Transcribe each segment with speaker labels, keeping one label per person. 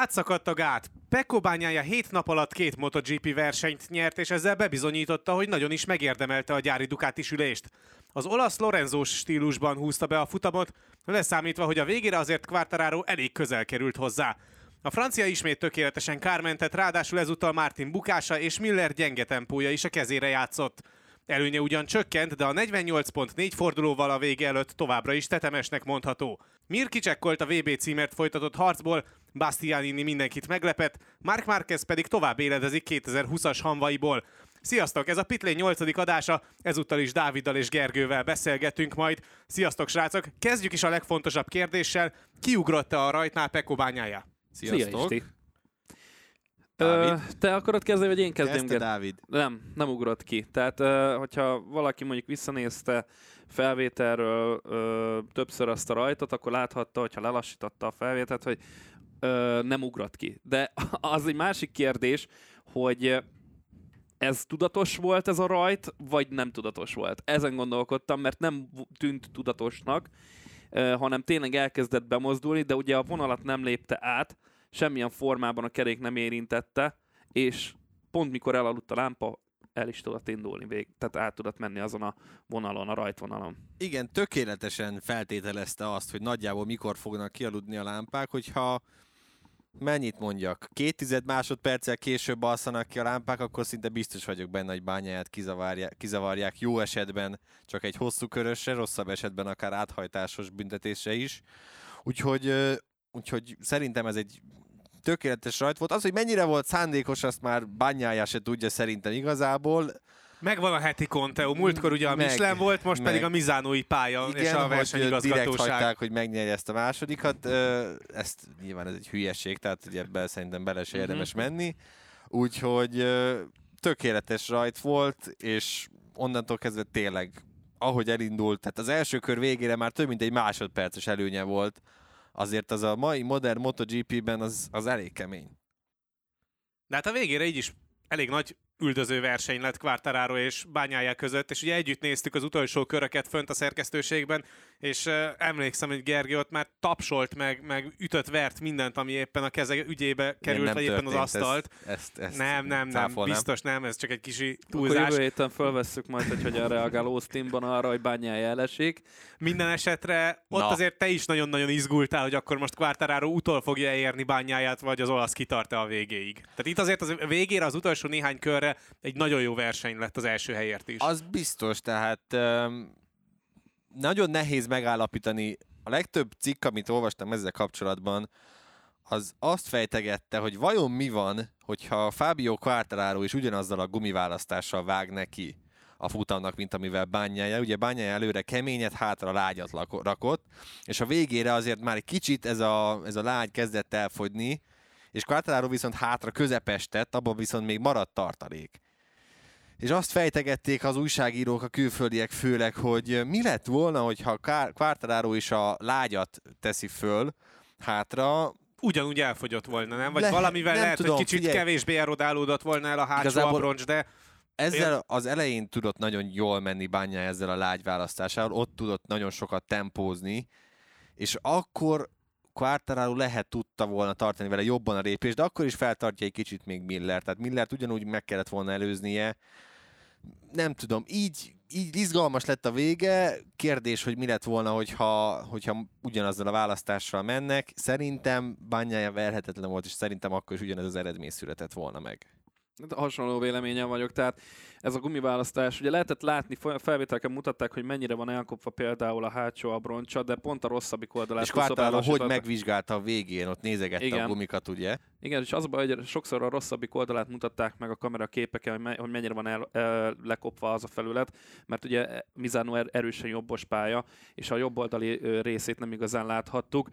Speaker 1: átszakadt a gát. Pekko bányája 7 nap alatt két MotoGP versenyt nyert, és ezzel bebizonyította, hogy nagyon is megérdemelte a gyári Ducati sülést. Az olasz Lorenzós stílusban húzta be a futamot, leszámítva, hogy a végére azért Quartararo elég közel került hozzá. A francia ismét tökéletesen kármentett, ráadásul ezúttal Martin bukása és Miller gyenge tempója is a kezére játszott. Előnye ugyan csökkent, de a 48.4 fordulóval a vége előtt továbbra is tetemesnek mondható. Mir kicsekkolt a VB címert folytatott harcból, Bastianini mindenkit meglepett, Mark Marquez pedig tovább éledezik 2020-as hanvaiból. Sziasztok, ez a Pitlane 8. adása, ezúttal is Dáviddal és Gergővel beszélgetünk majd. Sziasztok srácok, kezdjük is a legfontosabb kérdéssel, ki ugrott a rajtnál Pekko bányája?
Speaker 2: Sziasztok!
Speaker 3: Szia? Ö, te akarod kezdeni, vagy én kezdem?
Speaker 2: Kezdte Dávid.
Speaker 3: Nem, nem ugrott ki. Tehát, ö, hogyha valaki mondjuk visszanézte felvételről ö, többször azt a rajtot, akkor láthatta, hogyha lelassította a felvételt, hogy ö, nem ugrott ki. De az egy másik kérdés, hogy ez tudatos volt ez a rajt, vagy nem tudatos volt. Ezen gondolkodtam, mert nem tűnt tudatosnak, hanem tényleg elkezdett bemozdulni, de ugye a vonalat nem lépte át, semmilyen formában a kerék nem érintette, és pont mikor elaludt a lámpa, el is tudott indulni vég, tehát át tudott menni azon a vonalon, a rajtvonalon.
Speaker 2: Igen, tökéletesen feltételezte azt, hogy nagyjából mikor fognak kialudni a lámpák, hogyha mennyit mondjak, két tized másodperccel később alszanak ki a lámpák, akkor szinte biztos vagyok benne, hogy bányáját kizavarják, kizavarják jó esetben csak egy hosszú körösre, rosszabb esetben akár áthajtásos büntetésre is. Úgyhogy, úgyhogy szerintem ez egy tökéletes rajt volt. Az, hogy mennyire volt szándékos, azt már bányája se tudja szerintem igazából.
Speaker 1: Megvan a heti Conteo, múltkor ugye a
Speaker 2: Meg,
Speaker 1: Michelin volt, most
Speaker 2: meg.
Speaker 1: pedig a Mizánói pálya és a
Speaker 2: ö, direkt
Speaker 1: versenyigazgatóság.
Speaker 2: hagyták, hogy megnyerje ezt a másodikat. Ezt nyilván ez egy hülyeség, tehát ugye ebben szerintem bele se
Speaker 3: Mhm.
Speaker 2: érdemes menni. Úgyhogy tökéletes rajt volt, és onnantól kezdve tényleg, ahogy elindult, tehát az első kör végére már több mint egy másodperces előnye volt. Azért az a mai modern MotoGP-ben az, az elég kemény.
Speaker 1: De hát a végére így is elég nagy üldöző verseny lett Quartararo és bányája között, és ugye együtt néztük az utolsó köröket fönt a szerkesztőségben, és uh, emlékszem, hogy Gergő ott már tapsolt meg, meg ütött, vert mindent, ami éppen a keze ügyébe került,
Speaker 2: Nem
Speaker 1: vagy éppen az asztalt.
Speaker 2: Ezt, ezt, ezt
Speaker 1: nem, nem, nem,
Speaker 2: cáfolnám.
Speaker 1: biztos nem, ez csak egy
Speaker 3: Akkor
Speaker 1: túlzás.
Speaker 3: jövő héten fölvesszük majd, hogy hogyan reagál Austinban arra, hogy bányája elesik.
Speaker 1: Minden esetre ott
Speaker 2: Na.
Speaker 1: azért te is nagyon-nagyon izgultál, hogy akkor most Quartararo utol fogja érni bányáját, vagy az olasz kitart a végéig. Tehát itt azért az végére, az utolsó néhány körre egy nagyon jó verseny lett az első helyért is.
Speaker 2: Az biztos, tehát um, nagyon nehéz megállapítani. A legtöbb cikk, amit olvastam ezzel kapcsolatban, az azt fejtegette, hogy vajon mi van, hogyha Fábio Quartararo is ugyanazzal a gumiválasztással vág neki a futamnak, mint amivel bányája. Ugye bányája előre keményet, hátra lágyat rakott, és a végére azért már egy kicsit ez a, ez a lágy kezdett elfogyni, és Quartararo viszont hátra közepestet, abban viszont még maradt tartalék. És azt fejtegették az újságírók, a külföldiek főleg, hogy mi lett volna, hogyha Quartararo is a lágyat teszi föl hátra,
Speaker 1: ugyanúgy elfogyott volna, nem? Vagy
Speaker 2: Lehet-
Speaker 1: valamivel
Speaker 2: nem
Speaker 1: lehet,
Speaker 2: tudom,
Speaker 1: hogy kicsit
Speaker 2: figyelj.
Speaker 1: kevésbé erodálódott volna el a hátsó
Speaker 2: Igazából-
Speaker 1: abroncs, de
Speaker 2: Ezzel az elején tudott nagyon jól menni bányá ezzel a lágy választásával, ott tudott nagyon sokat tempózni, és akkor Quartararo lehet tudta volna tartani vele jobban a lépést, de akkor is feltartja egy kicsit még Miller, tehát Millert ugyanúgy meg kellett volna előznie. Nem tudom, így, így izgalmas lett a vége, kérdés, hogy mi lett volna, hogyha, hogyha ugyanazzal a választással mennek. Szerintem bányája verhetetlen volt, és szerintem akkor is ugyanez az eredmény született volna meg.
Speaker 3: Hát Hasonló véleményen vagyok, tehát ez a gumiválasztás, ugye lehetett látni, fe- felvételeken mutatták, hogy mennyire van elkopva például a hátsó abroncsa, de pont a rosszabbik oldalát.
Speaker 2: És Quartararo hogy megvizsgálta a végén, ott nézegette
Speaker 3: Igen.
Speaker 2: a gumikat, ugye?
Speaker 3: Igen, és az a baj, hogy sokszor a rosszabbik oldalát mutatták meg a kamera képeken, hogy, me- hogy mennyire van el, el, lekopva az a felület, mert ugye Mizano er, erősen jobbos pálya, és a jobb oldali részét nem igazán láthattuk.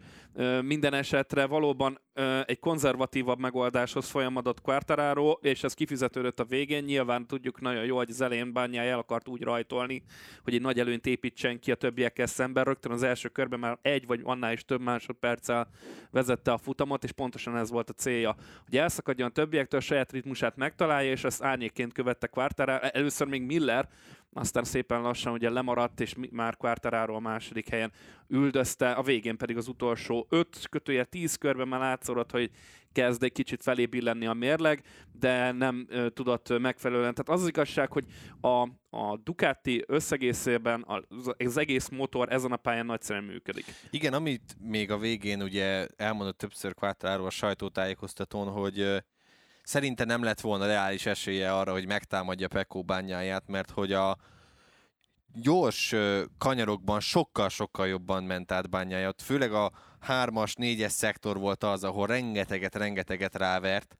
Speaker 3: Minden esetre valóban egy konzervatívabb megoldáshoz folyamodott Quartararo, és ez kifizetődött a végén. Nyilván tudjuk nagyon jó, hogy az elején bányája el akart úgy rajtolni, hogy egy nagy előnyt építsen ki a többiekkel szemben. Rögtön az első körben már egy vagy annál is több másodperccel vezette a futamot, és pontosan ez volt a célja, hogy elszakadjon a többiektől, a saját ritmusát megtalálja, és ezt árnyékként követte Quartararo. Először még Miller, aztán szépen lassan ugye lemaradt, és már Quartararo a második helyen üldözte, a végén pedig az utolsó 5 kötője 10 körben már látszott, hogy kezd egy kicsit felé billenni a mérleg, de nem ö, tudott megfelelően. Tehát az, az igazság, hogy a, a Ducati összegészében az, az egész motor ezen a pályán nagyszerűen működik.
Speaker 2: Igen, amit még a végén ugye elmondott többször Quartararo a sajtótájékoztatón, hogy szerinte nem lett volna reális esélye arra, hogy megtámadja Pekó bányáját, mert hogy a gyors kanyarokban sokkal-sokkal jobban ment át bányája. Főleg a hármas, négyes szektor volt az, ahol rengeteget, rengeteget rávert,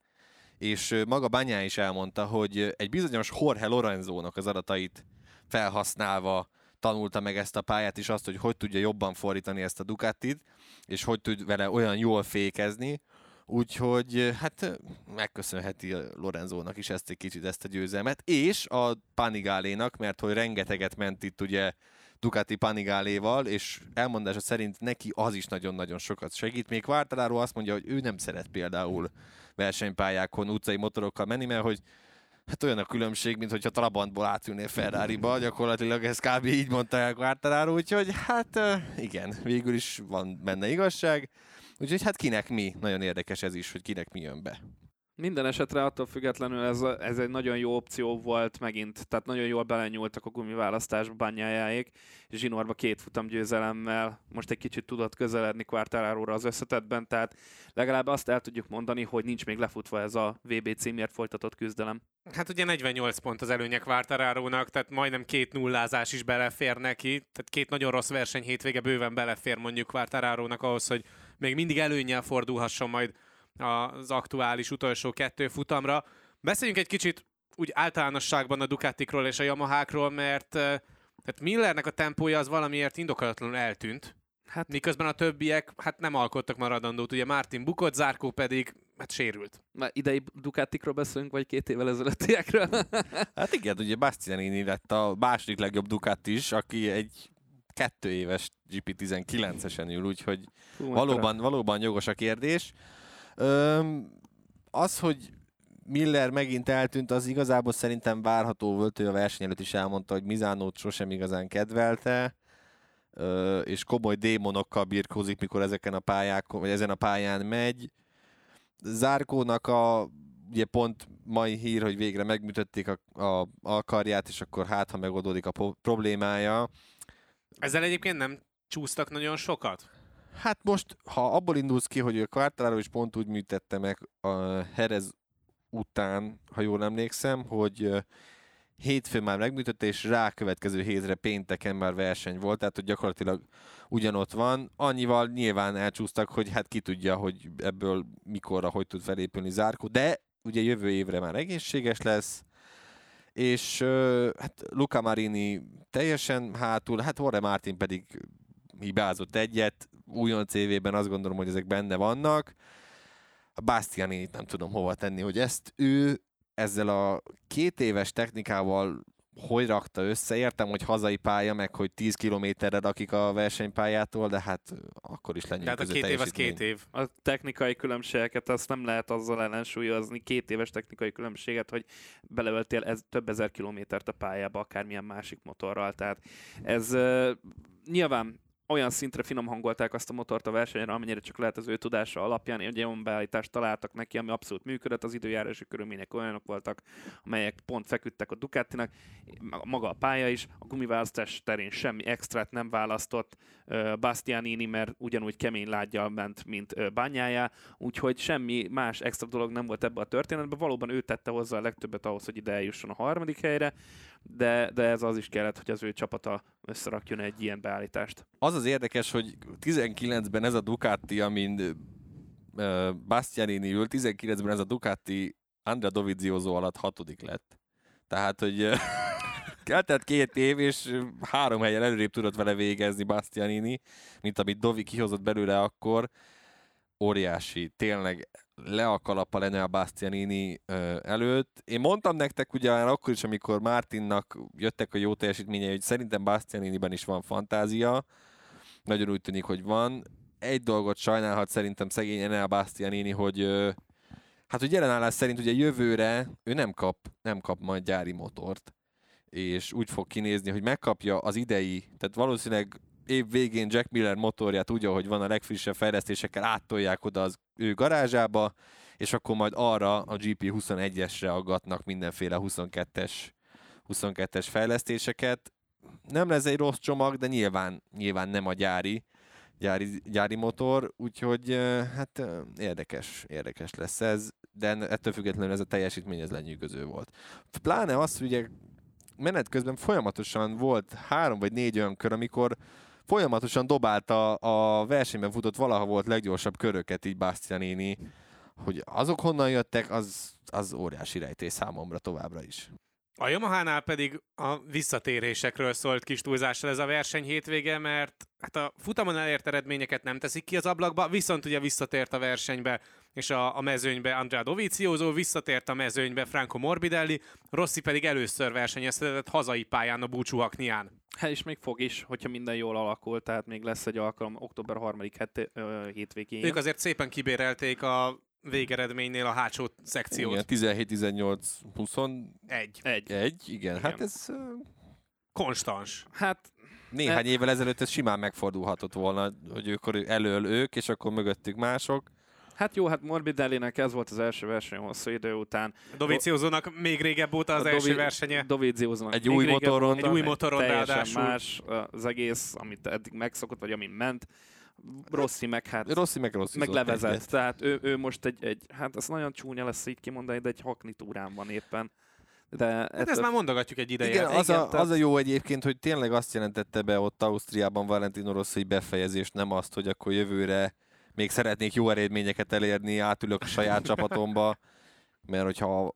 Speaker 2: és maga Bányá is elmondta, hogy egy bizonyos Jorge Lorenzónak az adatait felhasználva tanulta meg ezt a pályát, és azt, hogy hogy tudja jobban fordítani ezt a Ducatit, és hogy tud vele olyan jól fékezni, Úgyhogy hát megköszönheti Lorenzónak is ezt egy kicsit, ezt a győzelmet, és a Panigálénak, mert hogy rengeteget ment itt ugye Ducati Panigáléval, és elmondása szerint neki az is nagyon-nagyon sokat segít. Még Quartararo azt mondja, hogy ő nem szeret például versenypályákon utcai motorokkal menni, mert hogy hát olyan a különbség, mint hogyha Trabantból átülnél Ferrari-ba, gyakorlatilag ez kb. így mondta el Quartararo, úgyhogy hát igen, végül is van benne igazság. Úgyhogy hát kinek mi, nagyon érdekes ez is, hogy kinek mi jön be.
Speaker 3: Minden esetre attól függetlenül ez, ez egy nagyon jó opció volt megint, tehát nagyon jól belenyúltak a gumiválasztásba bányájáék, Zsinorba két futam győzelemmel. Most egy kicsit tudott közeledni quartararo az összetetben, tehát legalább azt el tudjuk mondani, hogy nincs még lefutva ez a VB címért folytatott küzdelem.
Speaker 1: Hát ugye 48 pont az előnyek Quartararo-nak, tehát majdnem két nullázás is belefér neki, tehát két nagyon rossz verseny hétvége bőven belefér mondjuk Quartararo-nak ahhoz, hogy még mindig előnyel fordulhasson majd az aktuális utolsó kettő futamra. Beszéljünk egy kicsit úgy általánosságban a Ducatikról és a Yamahákról, mert tehát Millernek a tempója az valamiért indokolatlanul eltűnt. Hát miközben a többiek hát nem alkottak maradandót. Ugye Martin bukott, Zárkó pedig hát sérült.
Speaker 3: Már idei Ducatikról beszélünk, vagy két évvel ezelőttiekről?
Speaker 2: hát igen, ugye Bastianini lett a második legjobb Ducati is, aki egy kettő éves GP19-esen ül, úgyhogy Hú, valóban, valóban jogos a kérdés. Öm, az, hogy Miller megint eltűnt, az igazából szerintem várható volt, ő a verseny előtt is elmondta, hogy Mizánót sosem igazán kedvelte, és komoly démonokkal birkózik, mikor ezeken a pályákon, vagy ezen a pályán megy. Zárkónak a ugye pont mai hír, hogy végre megműtötték a, a, a karját, és akkor hát, ha megoldódik a problémája.
Speaker 1: Ezzel egyébként nem csúsztak nagyon sokat?
Speaker 2: Hát most, ha abból indulsz ki, hogy a Quartararo is pont úgy műtette meg a Herez után, ha jól emlékszem, hogy hétfőn már megműtötte, és rákövetkező hétre pénteken már verseny volt, tehát hogy gyakorlatilag ugyanott van. Annyival nyilván elcsúsztak, hogy hát ki tudja, hogy ebből mikorra, hogy tud felépülni Zárkó, de ugye jövő évre már egészséges lesz, és hát Luca Marini teljesen hátul, hát Horre Martin pedig hibázott egyet, újon CV-ben azt gondolom, hogy ezek benne vannak. A Bastiani nem tudom hova tenni, hogy ezt ő ezzel a két éves technikával hogy rakta össze. Értem, hogy hazai pálya, meg hogy 10 kilométerre akik a versenypályától, de hát akkor is lenyűgöző
Speaker 1: Tehát a két év az két év.
Speaker 3: A technikai különbségeket azt nem lehet azzal ellensúlyozni, két éves technikai különbséget, hogy beleöltél ez, több ezer kilométert a pályába, akármilyen másik motorral. Tehát ez uh, nyilván olyan szintre finom hangolták azt a motort a versenyre, amennyire csak lehet az ő tudása alapján. Egy olyan beállítást találtak neki, ami abszolút működött, az időjárási körülmények olyanok voltak, amelyek pont feküdtek a Ducatinak, maga a pálya is, a gumiválasztás terén semmi extrát nem választott, Bastianini, mert ugyanúgy kemény lágyjal ment, mint bányája, úgyhogy semmi más extra dolog nem volt ebbe a történetben. Valóban ő tette hozzá a legtöbbet ahhoz, hogy ide eljusson a harmadik helyre, de, de ez az is kellett, hogy az ő csapata összerakjon egy ilyen beállítást.
Speaker 2: Az az érdekes, hogy 19-ben ez a Ducati, amin Bastianini ül, 19-ben ez a Ducati Andrea Dovizioso alatt hatodik lett. Tehát, hogy uh, eltelt két év, és három helyen előrébb tudott vele végezni Bastianini, mint amit Dovi kihozott belőle akkor. Óriási, tényleg le a kalappa lenne a Bastianini előtt. Én mondtam nektek ugye akkor is, amikor Martinnak jöttek a jó teljesítményei, hogy szerintem Bastianiniben is van fantázia. Nagyon úgy tűnik, hogy van. Egy dolgot sajnálhat szerintem szegény Enel Bastianini, hogy hát hogy jelenállás szerint ugye jövőre ő nem kap, nem kap majd gyári motort és úgy fog kinézni, hogy megkapja az idei, tehát valószínűleg év végén Jack Miller motorját úgy, hogy van a legfrissebb fejlesztésekkel, áttolják oda az ő garázsába, és akkor majd arra a GP21-esre aggatnak mindenféle 22-es 22-es fejlesztéseket. Nem lesz egy rossz csomag, de nyilván, nyilván nem a gyári, gyári, gyári motor, úgyhogy hát érdekes, érdekes lesz ez, de ettől függetlenül ez a teljesítmény ez lenyűgöző volt. Pláne az, hogy ugye menet közben folyamatosan volt három vagy négy olyan kör, amikor folyamatosan dobálta a versenyben futott valaha volt leggyorsabb köröket így Bastianini, hogy azok honnan jöttek, az, az óriási rejtés számomra továbbra is.
Speaker 1: A Yamaha-nál pedig a visszatérésekről szólt kis túlzással ez a verseny hétvége, mert hát a futamon elért eredményeket nem teszik ki az ablakba, viszont ugye visszatért a versenybe és a, a mezőnybe Andrea Dovizioso, visszatért a mezőnybe Franco Morbidelli, Rossi pedig először versenyeztetett hazai pályán a Búcsú Haknián.
Speaker 3: Hát és még fog is, hogyha minden jól alakul, tehát még lesz egy alkalom október 3. Het, hétvégén.
Speaker 1: Ők azért szépen kibérelték a végeredménynél a hátsó szekciót.
Speaker 2: Igen, 17, 18, 21.
Speaker 1: Egy.
Speaker 3: Egy.
Speaker 2: Egy, igen. igen. Hát ez...
Speaker 1: Konstans.
Speaker 3: Hát
Speaker 2: néhány e... évvel ezelőtt ez simán megfordulhatott volna, hogy ők elől ők, és akkor mögöttük mások.
Speaker 3: Hát jó, hát Morbidellinek ez volt az első verseny hosszú idő után.
Speaker 1: Dovizioso-nak még régebb óta az a első Dovi- versenye.
Speaker 3: Dovizioso-nak
Speaker 2: egy új motoron.
Speaker 1: Egy új motoron
Speaker 3: teljesen ráadásul. más az egész, amit eddig megszokott, vagy amin ment. Rossi meg hát...
Speaker 2: Rossi meg Rossi
Speaker 3: meg levezet. Egyet. Tehát ő, ő, most egy, egy, hát ez nagyon csúnya lesz így kimondani, de egy haknitúrán van éppen. De
Speaker 1: hát ettől... ezt már mondogatjuk egy ideje.
Speaker 2: Igen, az, Igen, a, tehát... az a jó egyébként, hogy tényleg azt jelentette be ott Ausztriában Valentino Rossi befejezést, nem azt, hogy akkor jövőre még szeretnék jó eredményeket elérni, átülök a saját csapatomba, mert hogyha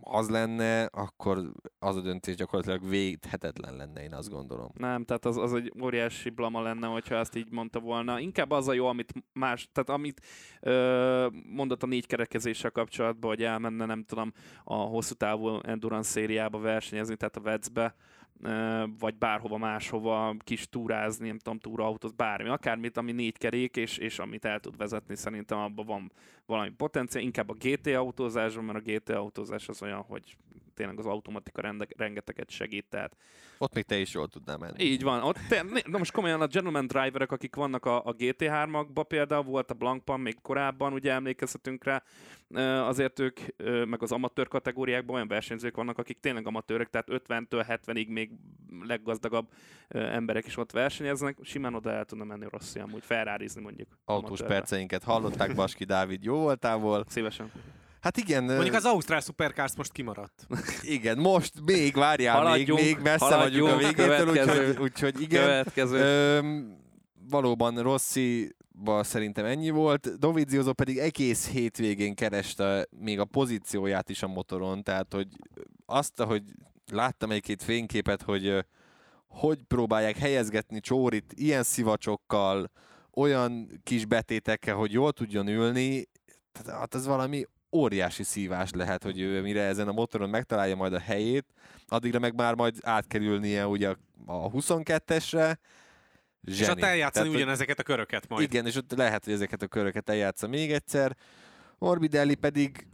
Speaker 2: az lenne, akkor az a döntés gyakorlatilag védhetetlen lenne, én azt gondolom.
Speaker 3: Nem, tehát az, az egy óriási blama lenne, hogyha ezt így mondta volna. Inkább az a jó, amit más, tehát amit ö, mondott a négy kerekezéssel kapcsolatban, hogy elmenne, nem tudom, a hosszú távú endurance szériába versenyezni, tehát a Vecbe, vagy bárhova máshova kis túrázni, nem tudom, túrautóz, bármi, akármit, ami négy kerék, és, és amit el tud vezetni, szerintem abban van valami potenciál, inkább a GT autózásban, mert a GT autózás az olyan, hogy tényleg az automatika rende, rengeteget segít, tehát
Speaker 2: ott még te is jól tudnál menni.
Speaker 3: Így van. Ott te, na most komolyan a gentleman driverek, akik vannak a, a GT3-akban például, volt a Blankpan még korábban, ugye emlékezhetünk rá, azért ők, meg az amatőr kategóriákban olyan versenyzők vannak, akik tényleg amatőrök, tehát 50-től 70-ig még leggazdagabb emberek is ott versenyeznek, simán oda el tudna menni rossz, amúgy felrárizni mondjuk.
Speaker 2: Autós amatőrbe. perceinket hallották, Baski Dávid jó voltából.
Speaker 3: Szívesen.
Speaker 2: Hát igen.
Speaker 1: Mondjuk az Ausztrál Supercars most kimaradt.
Speaker 2: igen, most még, várjál,
Speaker 3: haladjunk,
Speaker 2: még, még messze vagyunk a végétől, úgyhogy, úgyhogy igen.
Speaker 3: Következő.
Speaker 2: Öm, valóban Rossi szerintem ennyi volt. Dovizioso pedig egész hétvégén kereste még a pozícióját is a motoron, tehát hogy azt, hogy láttam egy-két fényképet, hogy hogy próbálják helyezgetni Csórit ilyen szivacsokkal, olyan kis betétekkel, hogy jól tudjon ülni, tehát hát ez valami óriási szívás lehet, hogy ő mire ezen a motoron megtalálja majd a helyét, addigra meg már majd átkerülnie ugye a 22-esre,
Speaker 1: Zseni. És ott eljátszani Tehát, ugyanezeket a köröket majd.
Speaker 2: Igen, és ott lehet, hogy ezeket a köröket eljátsza még egyszer. Morbidelli pedig,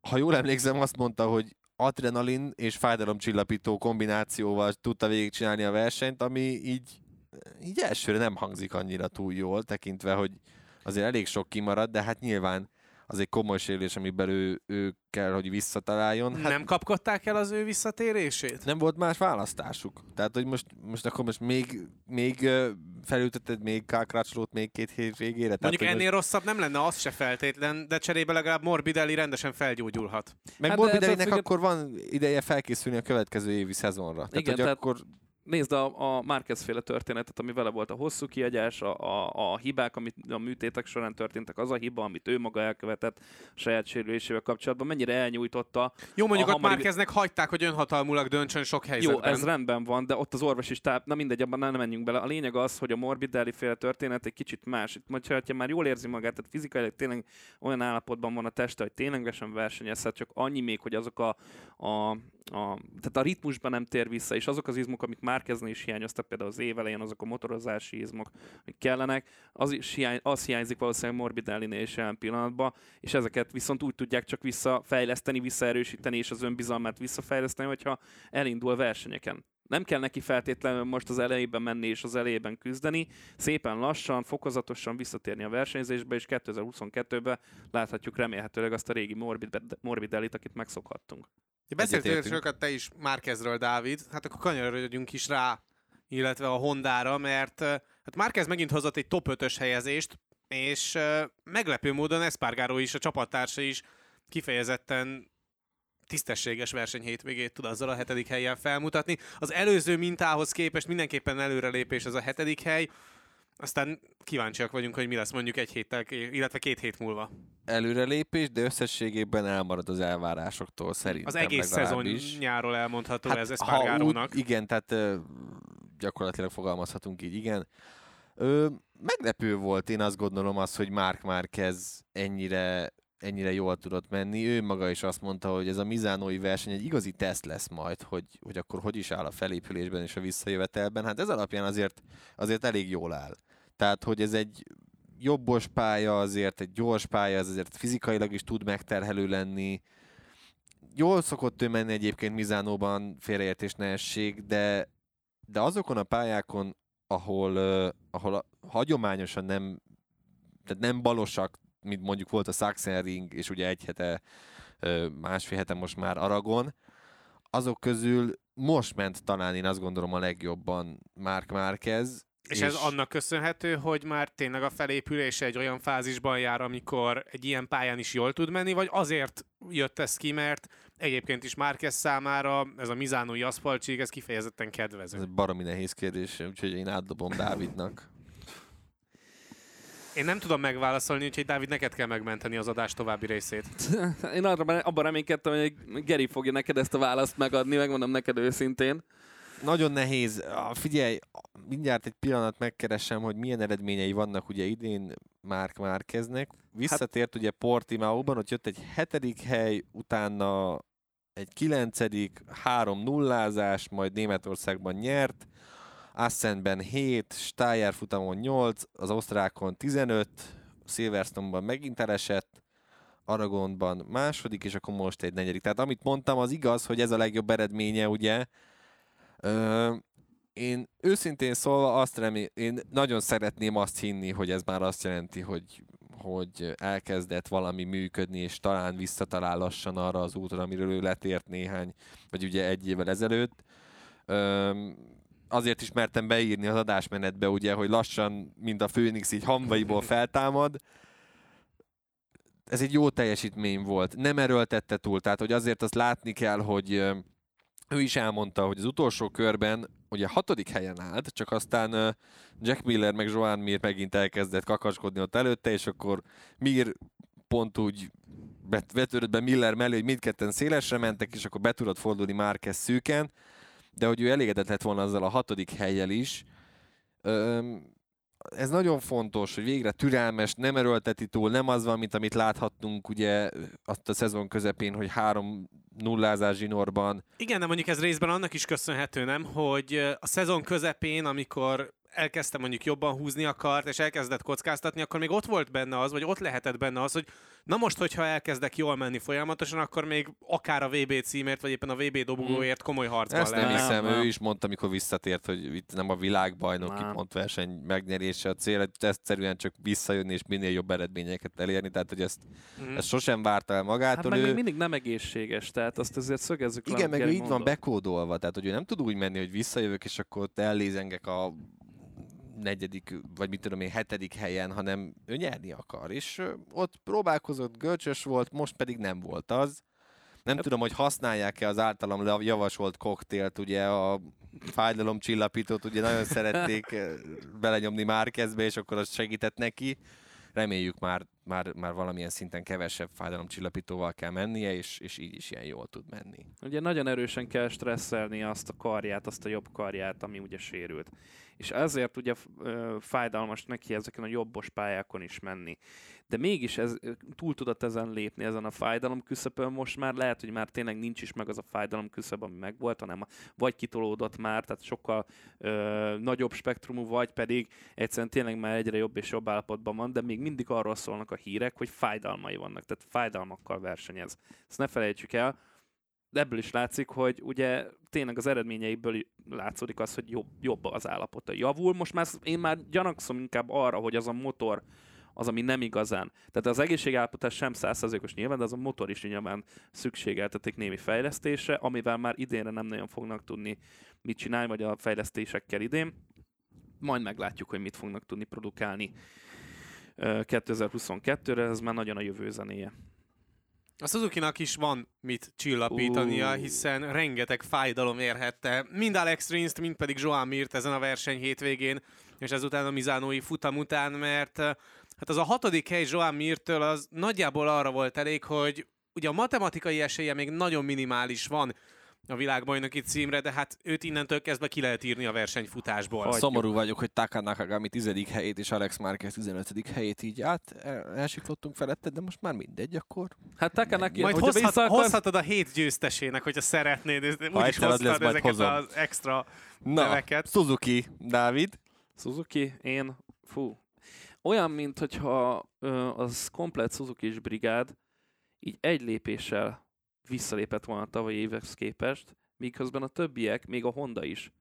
Speaker 2: ha jól emlékszem, azt mondta, hogy adrenalin és fájdalomcsillapító kombinációval tudta végigcsinálni a versenyt, ami így, így elsőre nem hangzik annyira túl jól, tekintve, hogy azért elég sok kimarad, de hát nyilván az egy komoly sérülés, amiben ő, ő kell, hogy visszataláljon.
Speaker 1: Hát nem kapkodták el az ő visszatérését?
Speaker 2: Nem volt más választásuk. Tehát, hogy most, most akkor most még, még felülteted még Kákrácsolót még két hét végére.
Speaker 1: Mondjuk Tehát, ennél most... rosszabb nem lenne, az se feltétlen, de cserébe legalább Morbidelli rendesen felgyógyulhat.
Speaker 2: Meg hát Morbidellinek akkor van ideje felkészülni a következő évi szezonra. Tehát, Igen, hogy tehát... akkor
Speaker 3: nézd a, a Márquez féle történetet, ami vele volt a hosszú kiagyás, a, a, a hibák, amit a műtétek során történtek, az a hiba, amit ő maga elkövetett a saját sérülésével kapcsolatban, mennyire elnyújtotta.
Speaker 1: Jó, mondjuk a ott hamari... Márqueznek hagyták, hogy önhatalmulag döntsön sok helyzetben.
Speaker 3: Jó, ez rendben van, de ott az orvos is táp, na mindegy, abban nem menjünk bele. A lényeg az, hogy a Morbidelli féle történet egy kicsit más. Itt, ha már jól érzi magát, tehát fizikailag tényleg olyan állapotban van a teste, hogy ténylegesen versenyezhet, csak annyi még, hogy azok a, a a, tehát a ritmusban nem tér vissza, és azok az izmok, amik már kezdeni is hiányoztak, például az évelején, azok a motorozási izmok, amik kellenek, az, is hiány, az hiányzik valószínűleg Morbidelli-nél is jelen pillanatban, és ezeket viszont úgy tudják csak visszafejleszteni, visszaerősíteni, és az önbizalmát visszafejleszteni, hogyha elindul versenyeken. Nem kell neki feltétlenül most az elejében menni és az elejében küzdeni, szépen lassan, fokozatosan visszatérni a versenyzésbe, és 2022-ben láthatjuk remélhetőleg azt a régi Morbid, Morbidellit, akit megszokhattunk.
Speaker 1: Beszéltél sokat te is Márkezről, Dávid, hát akkor kanyarodjunk is rá, illetve a Hondára, mert hát Márkez megint hozott egy top 5-ös helyezést, és meglepő módon Espargaro is, a csapattársa is kifejezetten tisztességes verseny hétvégét tud azzal a hetedik helyen felmutatni. Az előző mintához képest mindenképpen előrelépés ez a hetedik hely. Aztán kíváncsiak vagyunk, hogy mi lesz mondjuk egy héttel, illetve két hét múlva.
Speaker 2: Előrelépés, de összességében elmarad az elvárásoktól szerintem.
Speaker 1: Az egész szezon nyáról elmondható hát, ez Espargarónak.
Speaker 2: Igen, tehát gyakorlatilag fogalmazhatunk így, igen. Ö, meglepő volt, én azt gondolom az, hogy Mark Márquez ennyire ennyire jól tudott menni. Ő maga is azt mondta, hogy ez a Mizánói verseny egy igazi teszt lesz majd, hogy, hogy akkor hogy is áll a felépülésben és a visszajövetelben. Hát ez alapján azért, azért elég jól áll. Tehát, hogy ez egy jobbos pálya, azért egy gyors pálya, ez azért fizikailag is tud megterhelő lenni. Jól szokott ő menni egyébként Mizánóban, félreértés ne essék, de, de azokon a pályákon, ahol, uh, ahol hagyományosan nem, tehát nem balosak, mint mondjuk volt a Sachsenring, és ugye egy hete, másfél hete most már Aragon, azok közül most ment talán én azt gondolom a legjobban Mark Márquez.
Speaker 1: És, és ez annak köszönhető, hogy már tényleg a felépülés egy olyan fázisban jár, amikor egy ilyen pályán is jól tud menni, vagy azért jött ez ki, mert egyébként is Márquez számára ez a Mizánói aszfaltsík, ez kifejezetten kedvező.
Speaker 2: Ez baromi nehéz kérdés, úgyhogy én átdobom Dávidnak.
Speaker 1: Én nem tudom megválaszolni, úgyhogy Dávid, neked kell megmenteni az adás további részét.
Speaker 3: Én arra, abban reménykedtem, hogy Geri fogja neked ezt a választ megadni, megmondom neked őszintén.
Speaker 2: Nagyon nehéz. Figyelj, mindjárt egy pillanat megkeresem, hogy milyen eredményei vannak ugye idén Márk Márkeznek. Visszatért hát... ugye Portimaóban, ott jött egy hetedik hely, utána egy kilencedik, három nullázás, majd Németországban nyert, Assenben 7, Steyer futamon 8, az osztrákon 15, Silverstone-ban megint elesett, Aragonban második, és akkor most egy negyedik. Tehát amit mondtam, az igaz, hogy ez a legjobb eredménye, ugye. Ö, én őszintén szólva azt remélem, én nagyon szeretném azt hinni, hogy ez már azt jelenti, hogy, hogy elkezdett valami működni, és talán visszatalál lassan arra az útra, amiről ő letért néhány, vagy ugye egy évvel ezelőtt. Ö, azért is mertem beírni az adásmenetbe, ugye, hogy lassan, mint a Főnix így hamvaiból feltámad. Ez egy jó teljesítmény volt. Nem erőltette túl, tehát hogy azért azt látni kell, hogy ő is elmondta, hogy az utolsó körben ugye hatodik helyen állt, csak aztán Jack Miller meg Joan Mir megint elkezdett kakaskodni ott előtte, és akkor Mir pont úgy betörött be Miller mellé, hogy mindketten szélesre mentek, és akkor be tudott fordulni Márquez szűken de hogy ő elégedett lett volna azzal a hatodik helyjel is. Ez nagyon fontos, hogy végre türelmes, nem erőlteti túl, nem az van, mint amit láthattunk ugye azt a szezon közepén, hogy három nullázás zsinórban.
Speaker 1: Igen, de mondjuk ez részben annak is köszönhető, nem, hogy a szezon közepén, amikor elkezdte mondjuk jobban húzni a kart, és elkezdett kockáztatni, akkor még ott volt benne az, vagy ott lehetett benne az, hogy na most, hogyha elkezdek jól menni folyamatosan, akkor még akár a VB címért, vagy éppen a VB dobogóért komoly harcban
Speaker 2: Ezt nem hiszem, nem. ő is mondta, amikor visszatért, hogy itt nem a világbajnoki pontverseny megnyerése a cél, hogy egyszerűen csak visszajönni és minél jobb eredményeket elérni, tehát hogy ezt, mm. ezt sosem várta el magától. Hát
Speaker 3: meg ő... még mindig nem egészséges, tehát azt azért szögezzük
Speaker 2: Igen, meg ő így van bekódolva, tehát hogy ő nem tud úgy menni, hogy visszajövök, és akkor ellézengek a negyedik, vagy mit tudom én, hetedik helyen, hanem ő nyerni akar. És ott próbálkozott, görcsös volt, most pedig nem volt az. Nem tudom, hogy használják-e az általam javasolt koktélt, ugye a fájdalomcsillapítót, ugye nagyon szerették belenyomni Márkezbe, és akkor az segített neki. Reméljük már, már, már valamilyen szinten kevesebb fájdalomcsillapítóval kell mennie, és, és így is ilyen jól tud menni.
Speaker 3: Ugye nagyon erősen kell stresszelni azt a karját, azt a jobb karját, ami ugye sérült és ezért ugye fájdalmas neki ezeken a jobbos pályákon is menni. De mégis ez, túl tudott ezen lépni, ezen a fájdalom küszöbön most már lehet, hogy már tényleg nincs is meg az a fájdalom küszöb, ami megvolt, hanem vagy kitolódott már, tehát sokkal ö, nagyobb spektrumú, vagy pedig egyszerűen tényleg már egyre jobb és jobb állapotban van, de még mindig arról szólnak a hírek, hogy fájdalmai vannak, tehát fájdalmakkal versenyez. Ezt ne felejtsük el, ebből is látszik, hogy ugye tényleg az eredményeiből látszódik az, hogy jobb, jobb az állapota. Javul, most már én már gyanakszom inkább arra, hogy az a motor az, ami nem igazán. Tehát az egészségállapotás sem százszerzékos nyilván, de az a motor is nyilván szükségeltetik némi fejlesztésre, amivel már idénre nem nagyon fognak tudni mit csinálni, vagy a fejlesztésekkel idén. Majd meglátjuk, hogy mit fognak tudni produkálni 2022-re, ez már nagyon a jövő zenéje.
Speaker 1: A suzuki is van mit csillapítania,
Speaker 3: Uh.
Speaker 1: hiszen rengeteg fájdalom érhette mind Alex Rins-t, mind pedig Joan Mirt ezen a verseny hétvégén, és ezután a Mizánói futam után, mert eh, hát az a hatodik hely Joan Mirtől az nagyjából arra volt elég, hogy ugye a matematikai esélye még nagyon minimális van a világbajnoki címre, de hát őt innentől kezdve ki lehet írni a versenyfutásból.
Speaker 3: Hagyjuk.
Speaker 2: Szomorú vagyok, hogy Taka Nakagami 10. helyét és Alex Marquez 15. helyét így át el- elsiklottunk felette, de most már mindegy, akkor.
Speaker 3: Hát Takanaki,
Speaker 1: Majd
Speaker 3: hogyha
Speaker 1: hozhat,
Speaker 3: vissza akarsz-
Speaker 1: hozhatod a hét győztesének, hogyha szeretnéd, és úgyis
Speaker 2: lesz,
Speaker 1: hoztad
Speaker 2: majd
Speaker 1: ezeket
Speaker 2: hozom.
Speaker 1: az extra
Speaker 2: Na,
Speaker 1: neveket.
Speaker 2: Suzuki, Dávid.
Speaker 3: Suzuki, én, fú. Olyan, mint hogyha az komplet Suzuki is brigád így egy lépéssel visszalépett volna a tavalyi évekhez képest, miközben a többiek, még a Honda is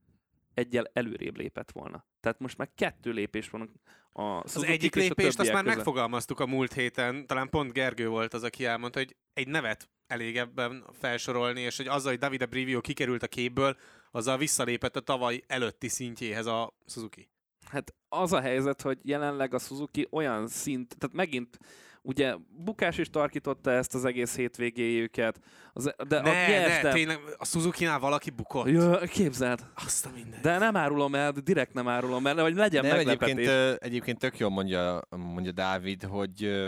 Speaker 3: egyel előrébb lépett volna. Tehát most már kettő lépés van a
Speaker 1: Az egyik lépést azt már
Speaker 3: között.
Speaker 1: megfogalmaztuk a múlt héten, talán pont Gergő volt az, aki elmondta, hogy egy nevet elég ebben felsorolni, és hogy azzal, hogy Davide Brivio kikerült a képből, azzal visszalépett a tavaly előtti szintjéhez a Suzuki.
Speaker 3: Hát az a helyzet, hogy jelenleg a Suzuki olyan szint, tehát megint ugye Bukás is tarkította ezt az egész hétvégéjüket, az, de
Speaker 1: ne,
Speaker 3: a
Speaker 1: ne,
Speaker 3: nyerte,
Speaker 1: tényleg a Suzuki-nál valaki bukott.
Speaker 3: Jö, képzeld,
Speaker 1: Azt a minden.
Speaker 3: de nem árulom el, direkt nem árulom el, hogy legyen
Speaker 2: Nem,
Speaker 3: meglepetés.
Speaker 2: egyébként, egyébként tök jól mondja, mondja Dávid, hogy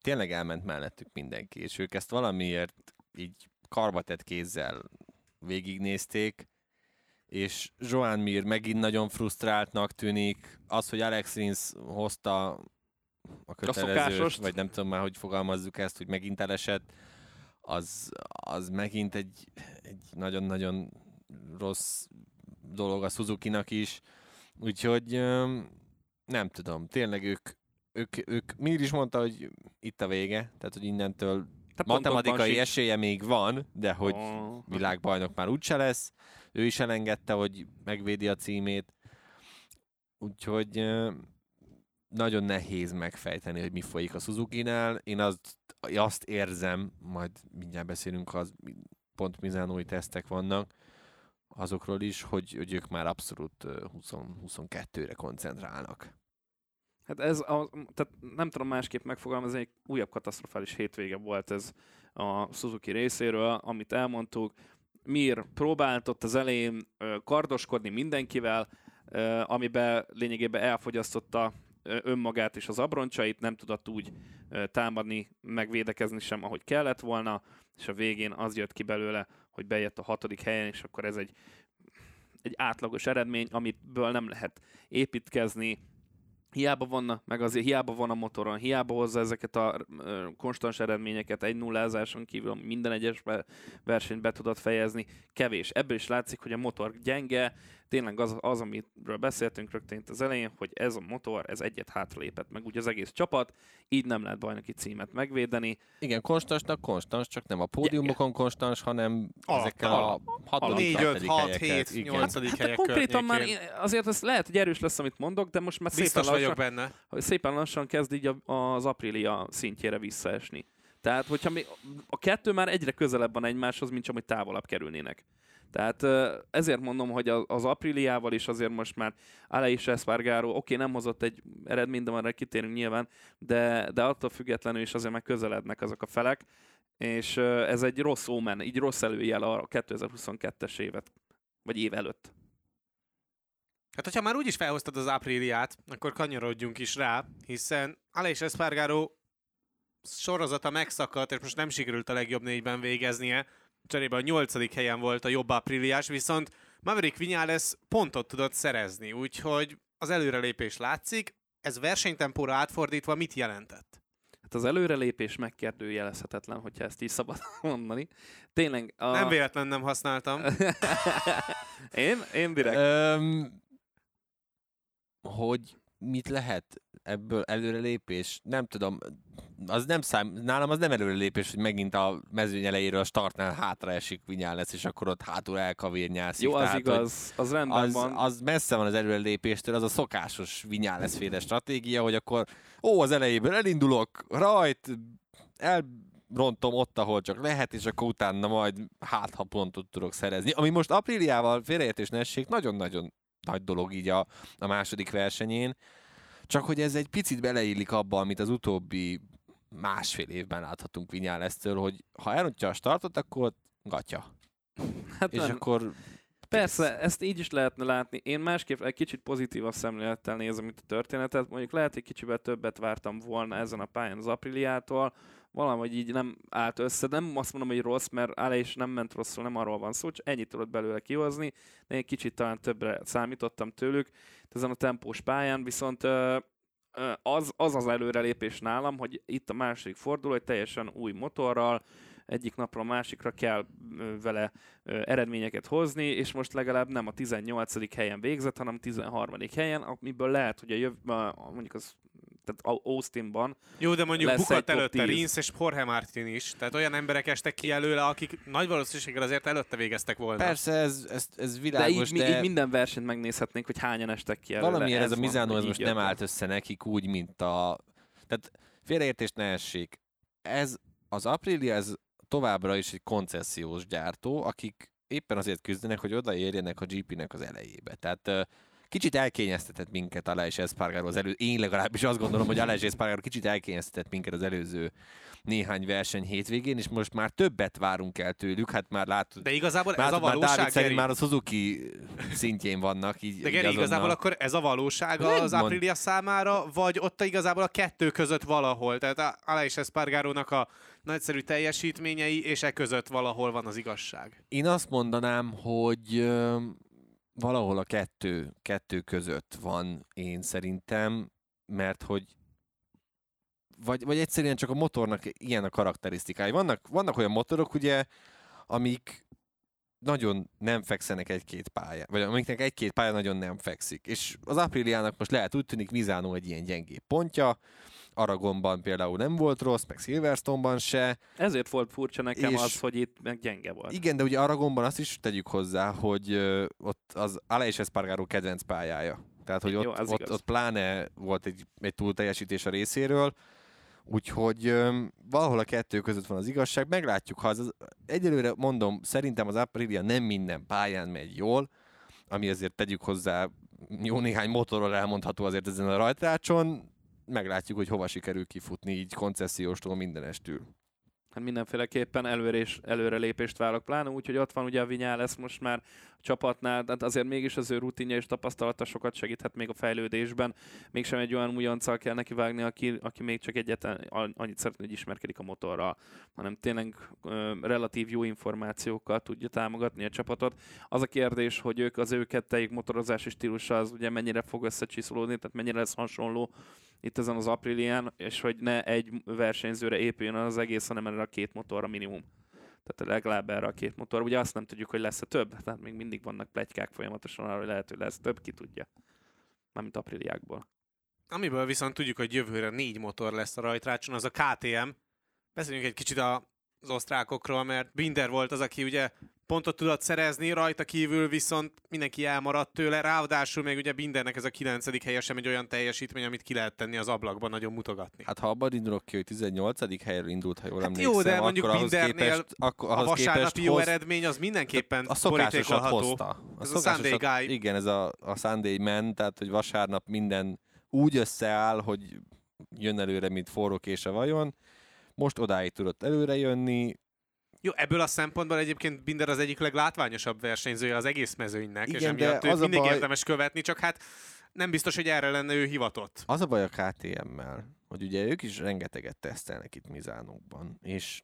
Speaker 2: tényleg elment mellettük mindenki, és ők ezt valamiért így karbatett kézzel végignézték, és Joan Mir megint nagyon frusztráltnak tűnik. Az, hogy Alex Rins hozta a kötelezős,
Speaker 3: szokásost.
Speaker 2: vagy nem tudom már, hogy fogalmazzuk ezt, hogy megint elesett, az, az megint egy, egy nagyon-nagyon rossz dolog a Suzuki-nak is. Úgyhogy nem tudom, tényleg ők, ők, ők Mir is mondta, hogy itt a vége, tehát hogy innentől
Speaker 3: Te
Speaker 2: matematikai
Speaker 3: sincs.
Speaker 2: esélye még van, de hogy
Speaker 3: Ó,
Speaker 2: világbajnok már úgyse lesz. Ő is elengedte, hogy megvédi a címét. Úgyhogy nagyon nehéz megfejteni, hogy mi folyik a Suzuki-nál. Én azt, azt érzem, majd mindjárt beszélünk, az pont Mizánói tesztek vannak, azokról is, hogy, hogy ők már abszolút ö, 20, 22-re koncentrálnak.
Speaker 3: Hát ez, a, tehát nem tudom másképp megfogalmazni, egy újabb katasztrofális hétvége volt ez a Suzuki részéről, amit elmondtuk. Mir próbált ott az elején kardoskodni mindenkivel, amiben lényegében elfogyasztotta önmagát és az abroncsait, nem tudott úgy támadni, megvédekezni sem, ahogy kellett volna, és a végén az jött ki belőle, hogy bejött a hatodik helyen, és akkor ez egy, egy átlagos eredmény, amiből nem lehet építkezni, hiába van, meg azért hiába van a motoron, hiába hozza ezeket a konstans eredményeket egy nullázáson kívül, minden egyes versenyt be tudott fejezni, kevés. Ebből is látszik, hogy a motor gyenge, tényleg az, az amiről beszéltünk rögtön itt az elején, hogy ez a motor, ez egyet hátralépett meg ugye az egész csapat, így nem lehet bajnoki címet megvédeni.
Speaker 2: Igen, konstansnak konstans, csak nem a pódiumokon konstans, hanem
Speaker 1: Alatt,
Speaker 2: ezekkel a
Speaker 1: alatt.
Speaker 2: 6
Speaker 1: 4, 5,
Speaker 2: 7,
Speaker 1: 6,
Speaker 2: helyeket.
Speaker 1: 7,
Speaker 2: Igen.
Speaker 1: 8
Speaker 3: Hát a
Speaker 1: helyek
Speaker 3: konkrétan már azért ez lehet, hogy erős lesz, amit mondok, de most már szépen
Speaker 1: Biztos
Speaker 3: lassan,
Speaker 1: vagyok benne.
Speaker 3: hogy szépen lassan kezd így a- az Aprilia szintjére visszaesni. Tehát, hogyha mi, a kettő már egyre közelebb van egymáshoz, mint csak, hogy távolabb kerülnének. Tehát ezért mondom, hogy az Apriliával is azért most már Aleix Espargaro, oké, nem hozott egy eredményt, de arra kitérünk nyilván, de, de attól függetlenül is azért már közelednek azok a felek, és ez egy rossz ómen, így rossz előjel a 2022-es évet, vagy év előtt.
Speaker 1: Hát, hogyha már úgyis felhoztad az Apriliát, akkor kanyarodjunk is rá, hiszen Aleix Espargaro sorozata megszakadt, és most nem sikerült a legjobb négyben végeznie. Cserébe a nyolcadik helyen volt a jobb Apriliás, viszont Maverick Viñales pontot tudott szerezni, úgyhogy az előrelépés látszik. Ez versenytempóra átfordítva mit jelentett?
Speaker 3: Hát az előrelépés megkérdőjelezhetetlen, hogyha ezt így szabad mondani. Tényleg... A...
Speaker 1: Nem véletlen nem használtam.
Speaker 3: én? Én direkt.
Speaker 2: Öm, hogy mit lehet ebből előrelépés? Nem tudom, az nem szám, nálam az nem előrelépés, hogy megint a mezőny elejéről a startnál hátra esik vinyál lesz, és akkor ott hátul elkavérnyászik.
Speaker 3: Jó, az
Speaker 2: Tehát,
Speaker 3: igaz, az rendben
Speaker 2: az,
Speaker 3: van.
Speaker 2: az messze van az előrelépéstől, az a szokásos vinyál féle stratégia, hogy akkor ó, az elejéből elindulok, rajt, elrontom ott, ahol csak lehet, és akkor utána majd hát, ha pontot tudok szerezni. Ami most apríliával félreértés ne essék, nagyon-nagyon nagy dolog így a, a második versenyén. Csak hogy ez egy picit beleillik abba, amit az utóbbi másfél évben láthatunk Vinyálesztől, hogy ha elrontja a startot, akkor gatya.
Speaker 3: Hát
Speaker 2: És
Speaker 3: nem.
Speaker 2: akkor
Speaker 3: Persze, ezt így is lehetne látni. Én másképp egy kicsit pozitívabb szemlélettel nézem itt a történetet. Mondjuk lehet, hogy kicsivel többet vártam volna ezen a pályán az Apriliától. Valahogy így nem állt össze. Nem azt mondom, hogy rossz, mert áll és nem ment rosszul, nem arról van szó, csak ennyit tudott belőle kihozni. De én kicsit talán többre számítottam tőlük ezen a tempós pályán, viszont az, az az előrelépés nálam, hogy itt a második forduló egy teljesen új motorral, egyik napról a másikra kell vele eredményeket hozni, és most legalább nem a 18. helyen végzett, hanem a 13. helyen, amiből lehet, hogy a jöv, mondjuk az tehát Au- Austinban
Speaker 1: Jó, de mondjuk bukott előtte
Speaker 3: 10.
Speaker 1: Rins és Jorge Martin is. Tehát olyan emberek estek ki előle, akik nagy valószínűséggel azért előtte végeztek volna.
Speaker 2: persze ez, ez, ez
Speaker 3: de
Speaker 2: világos,
Speaker 3: így,
Speaker 2: de,
Speaker 3: így minden versenyt megnézhetnénk, hogy hányan estek ki előle.
Speaker 2: valamiért ez a
Speaker 3: van,
Speaker 2: Mizano ez most
Speaker 3: jött
Speaker 2: nem állt össze nekik úgy, mint a... Tehát félreértés ne essék. Ez, az Aprilia, ez továbbra is egy koncesziós gyártó, akik éppen azért küzdenek, hogy odaérjenek a GP-nek az elejébe. Tehát kicsit elkényeztetett minket Aleix Espargaro az elő... Én legalábbis azt gondolom, hogy Aleix Espargaro kicsit elkényeztetett minket az előző néhány verseny hétvégén, és most már többet várunk el tőlük, hát már látod,
Speaker 1: De igazából ez a
Speaker 2: látod már
Speaker 1: valóság,
Speaker 2: Dávid szerint már a Suzuki szintjén vannak. Így,
Speaker 1: De Geri,
Speaker 2: azonnal.
Speaker 1: igazából akkor ez a valóság az
Speaker 2: Rendben.
Speaker 1: Aprilia számára, vagy ott igazából a kettő között valahol? Tehát Aleix Espargarónak a nagyszerű teljesítményei, és e között valahol van az igazság.
Speaker 2: Én azt mondanám, hogy valahol a kettő, kettő között van én szerintem, mert hogy vagy, vagy egyszerűen csak a motornak ilyen a karakterisztikái. Vannak, vannak olyan motorok, ugye, amik nagyon nem fekszenek egy-két pálya, vagy amiknek egy-két pálya nagyon nem fekszik. És az Apriliának most lehet úgy tűnik, Mizánó egy ilyen gyengébb pontja, Aragonban például nem volt rossz, meg Silverstone-ban se,
Speaker 3: Ezért volt furcsa nekem
Speaker 2: És-
Speaker 3: az, hogy itt meg gyenge volt.
Speaker 2: igen, de ugye Aragonban azt is tegyük hozzá, hogy ö, ott az Aleix Espargaro kedvenc pályája. Tehát, hogy
Speaker 3: Jó,
Speaker 2: ott,
Speaker 3: az
Speaker 2: ott, ott pláne volt egy, egy túlteljesítés a részéről, úgyhogy ö, valahol a kettő között van az igazság. Meglátjuk, ha az, az egyelőre mondom, szerintem az Aprilia nem minden pályán megy jól, ami azért tegyük hozzá, jó néhány motorról elmondható azért ezen a rajtrácson, meglátjuk, hogy hova sikerül kifutni így konceszióstól mindenestül.
Speaker 3: Hát mindenféleképpen előrés, előrelépést várok, pláne úgy, hogy ott van ugye a Vinyá lesz most már a csapatnál, tehát azért mégis az ő rutinja és tapasztalata sokat segíthet még a fejlődésben. Mégsem egy olyan újonccal kell neki vágni, aki, aki még csak egyetlen annyit szeretne, hogy ismerkedik a motorral, hanem tényleg ö, relatív jó információkkal tudja támogatni a csapatot. Az a kérdés, hogy ők az ő kettejük motorozási stílusa az ugye mennyire fog összecsiszolódni, tehát mennyire lesz hasonló itt ezen az Aprilián, és hogy ne egy versenyzőre épüljön az egész, hanem erre a két motorra minimum. Tehát legalább erre a két motor. Ugye azt nem tudjuk, hogy lesz-e több, tehát még mindig vannak plegykák folyamatosan arra, hogy lehet, hogy lesz több, ki tudja. Mármint Apriliákból.
Speaker 1: Amiből viszont tudjuk, hogy jövőre négy motor lesz a rajtrácson, az a KTM. Beszéljünk egy kicsit az osztrákokról, mert Binder volt az, aki ugye pontot tudott szerezni, rajta kívül viszont mindenki elmaradt tőle, ráadásul még ugye Bindernek ez a kilencedik helye sem egy olyan teljesítmény, amit ki lehet tenni az ablakban, nagyon mutogatni.
Speaker 2: Hát ha abban indulok ki, hogy 18. helyről indult, ha jól
Speaker 1: Hát
Speaker 2: emlékszem,
Speaker 1: jó, de mondjuk
Speaker 2: akkor ahhoz
Speaker 1: Bindernél
Speaker 2: képest, akkor,
Speaker 1: a
Speaker 2: ahhoz
Speaker 1: vasárnapi
Speaker 2: képest
Speaker 1: jó
Speaker 2: hoz,
Speaker 1: eredmény az mindenképpen
Speaker 2: a
Speaker 1: borítékolható.
Speaker 2: hozta. A
Speaker 1: Ez a Sunday guy.
Speaker 2: Igen, ez a, a Sunday man, tehát hogy vasárnap minden úgy összeáll, hogy jön előre, mint forró a vajon. Most odáig tudott előre jönni.
Speaker 1: Jó, ebből a szempontból egyébként Binder az egyik leglátványosabb versenyzője az egész mezőnynek, és
Speaker 2: Igen, de
Speaker 1: emiatt őt mindig
Speaker 2: baj-
Speaker 1: érdemes követni, csak hát nem biztos, hogy erre lenne ő hivatott.
Speaker 2: Az a baj a KTM-mel, hogy ugye ők is rengeteget tesztelnek itt Mizánókban, és,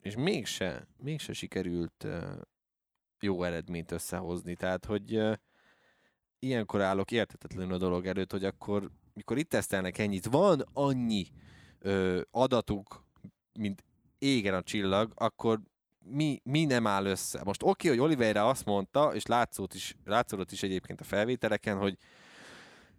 Speaker 2: és mégse, mégse sikerült uh, jó eredményt összehozni. Tehát, hogy uh, ilyenkor állok értetetlenül a dolog előtt, hogy akkor, mikor itt tesztelnek ennyit, van annyi ö, adatuk, mint égen a csillag, akkor mi, mi nem áll össze. Most oké, okay, hogy Oliveira azt mondta, és látszódott is, látszódott is egyébként a felvételeken, hogy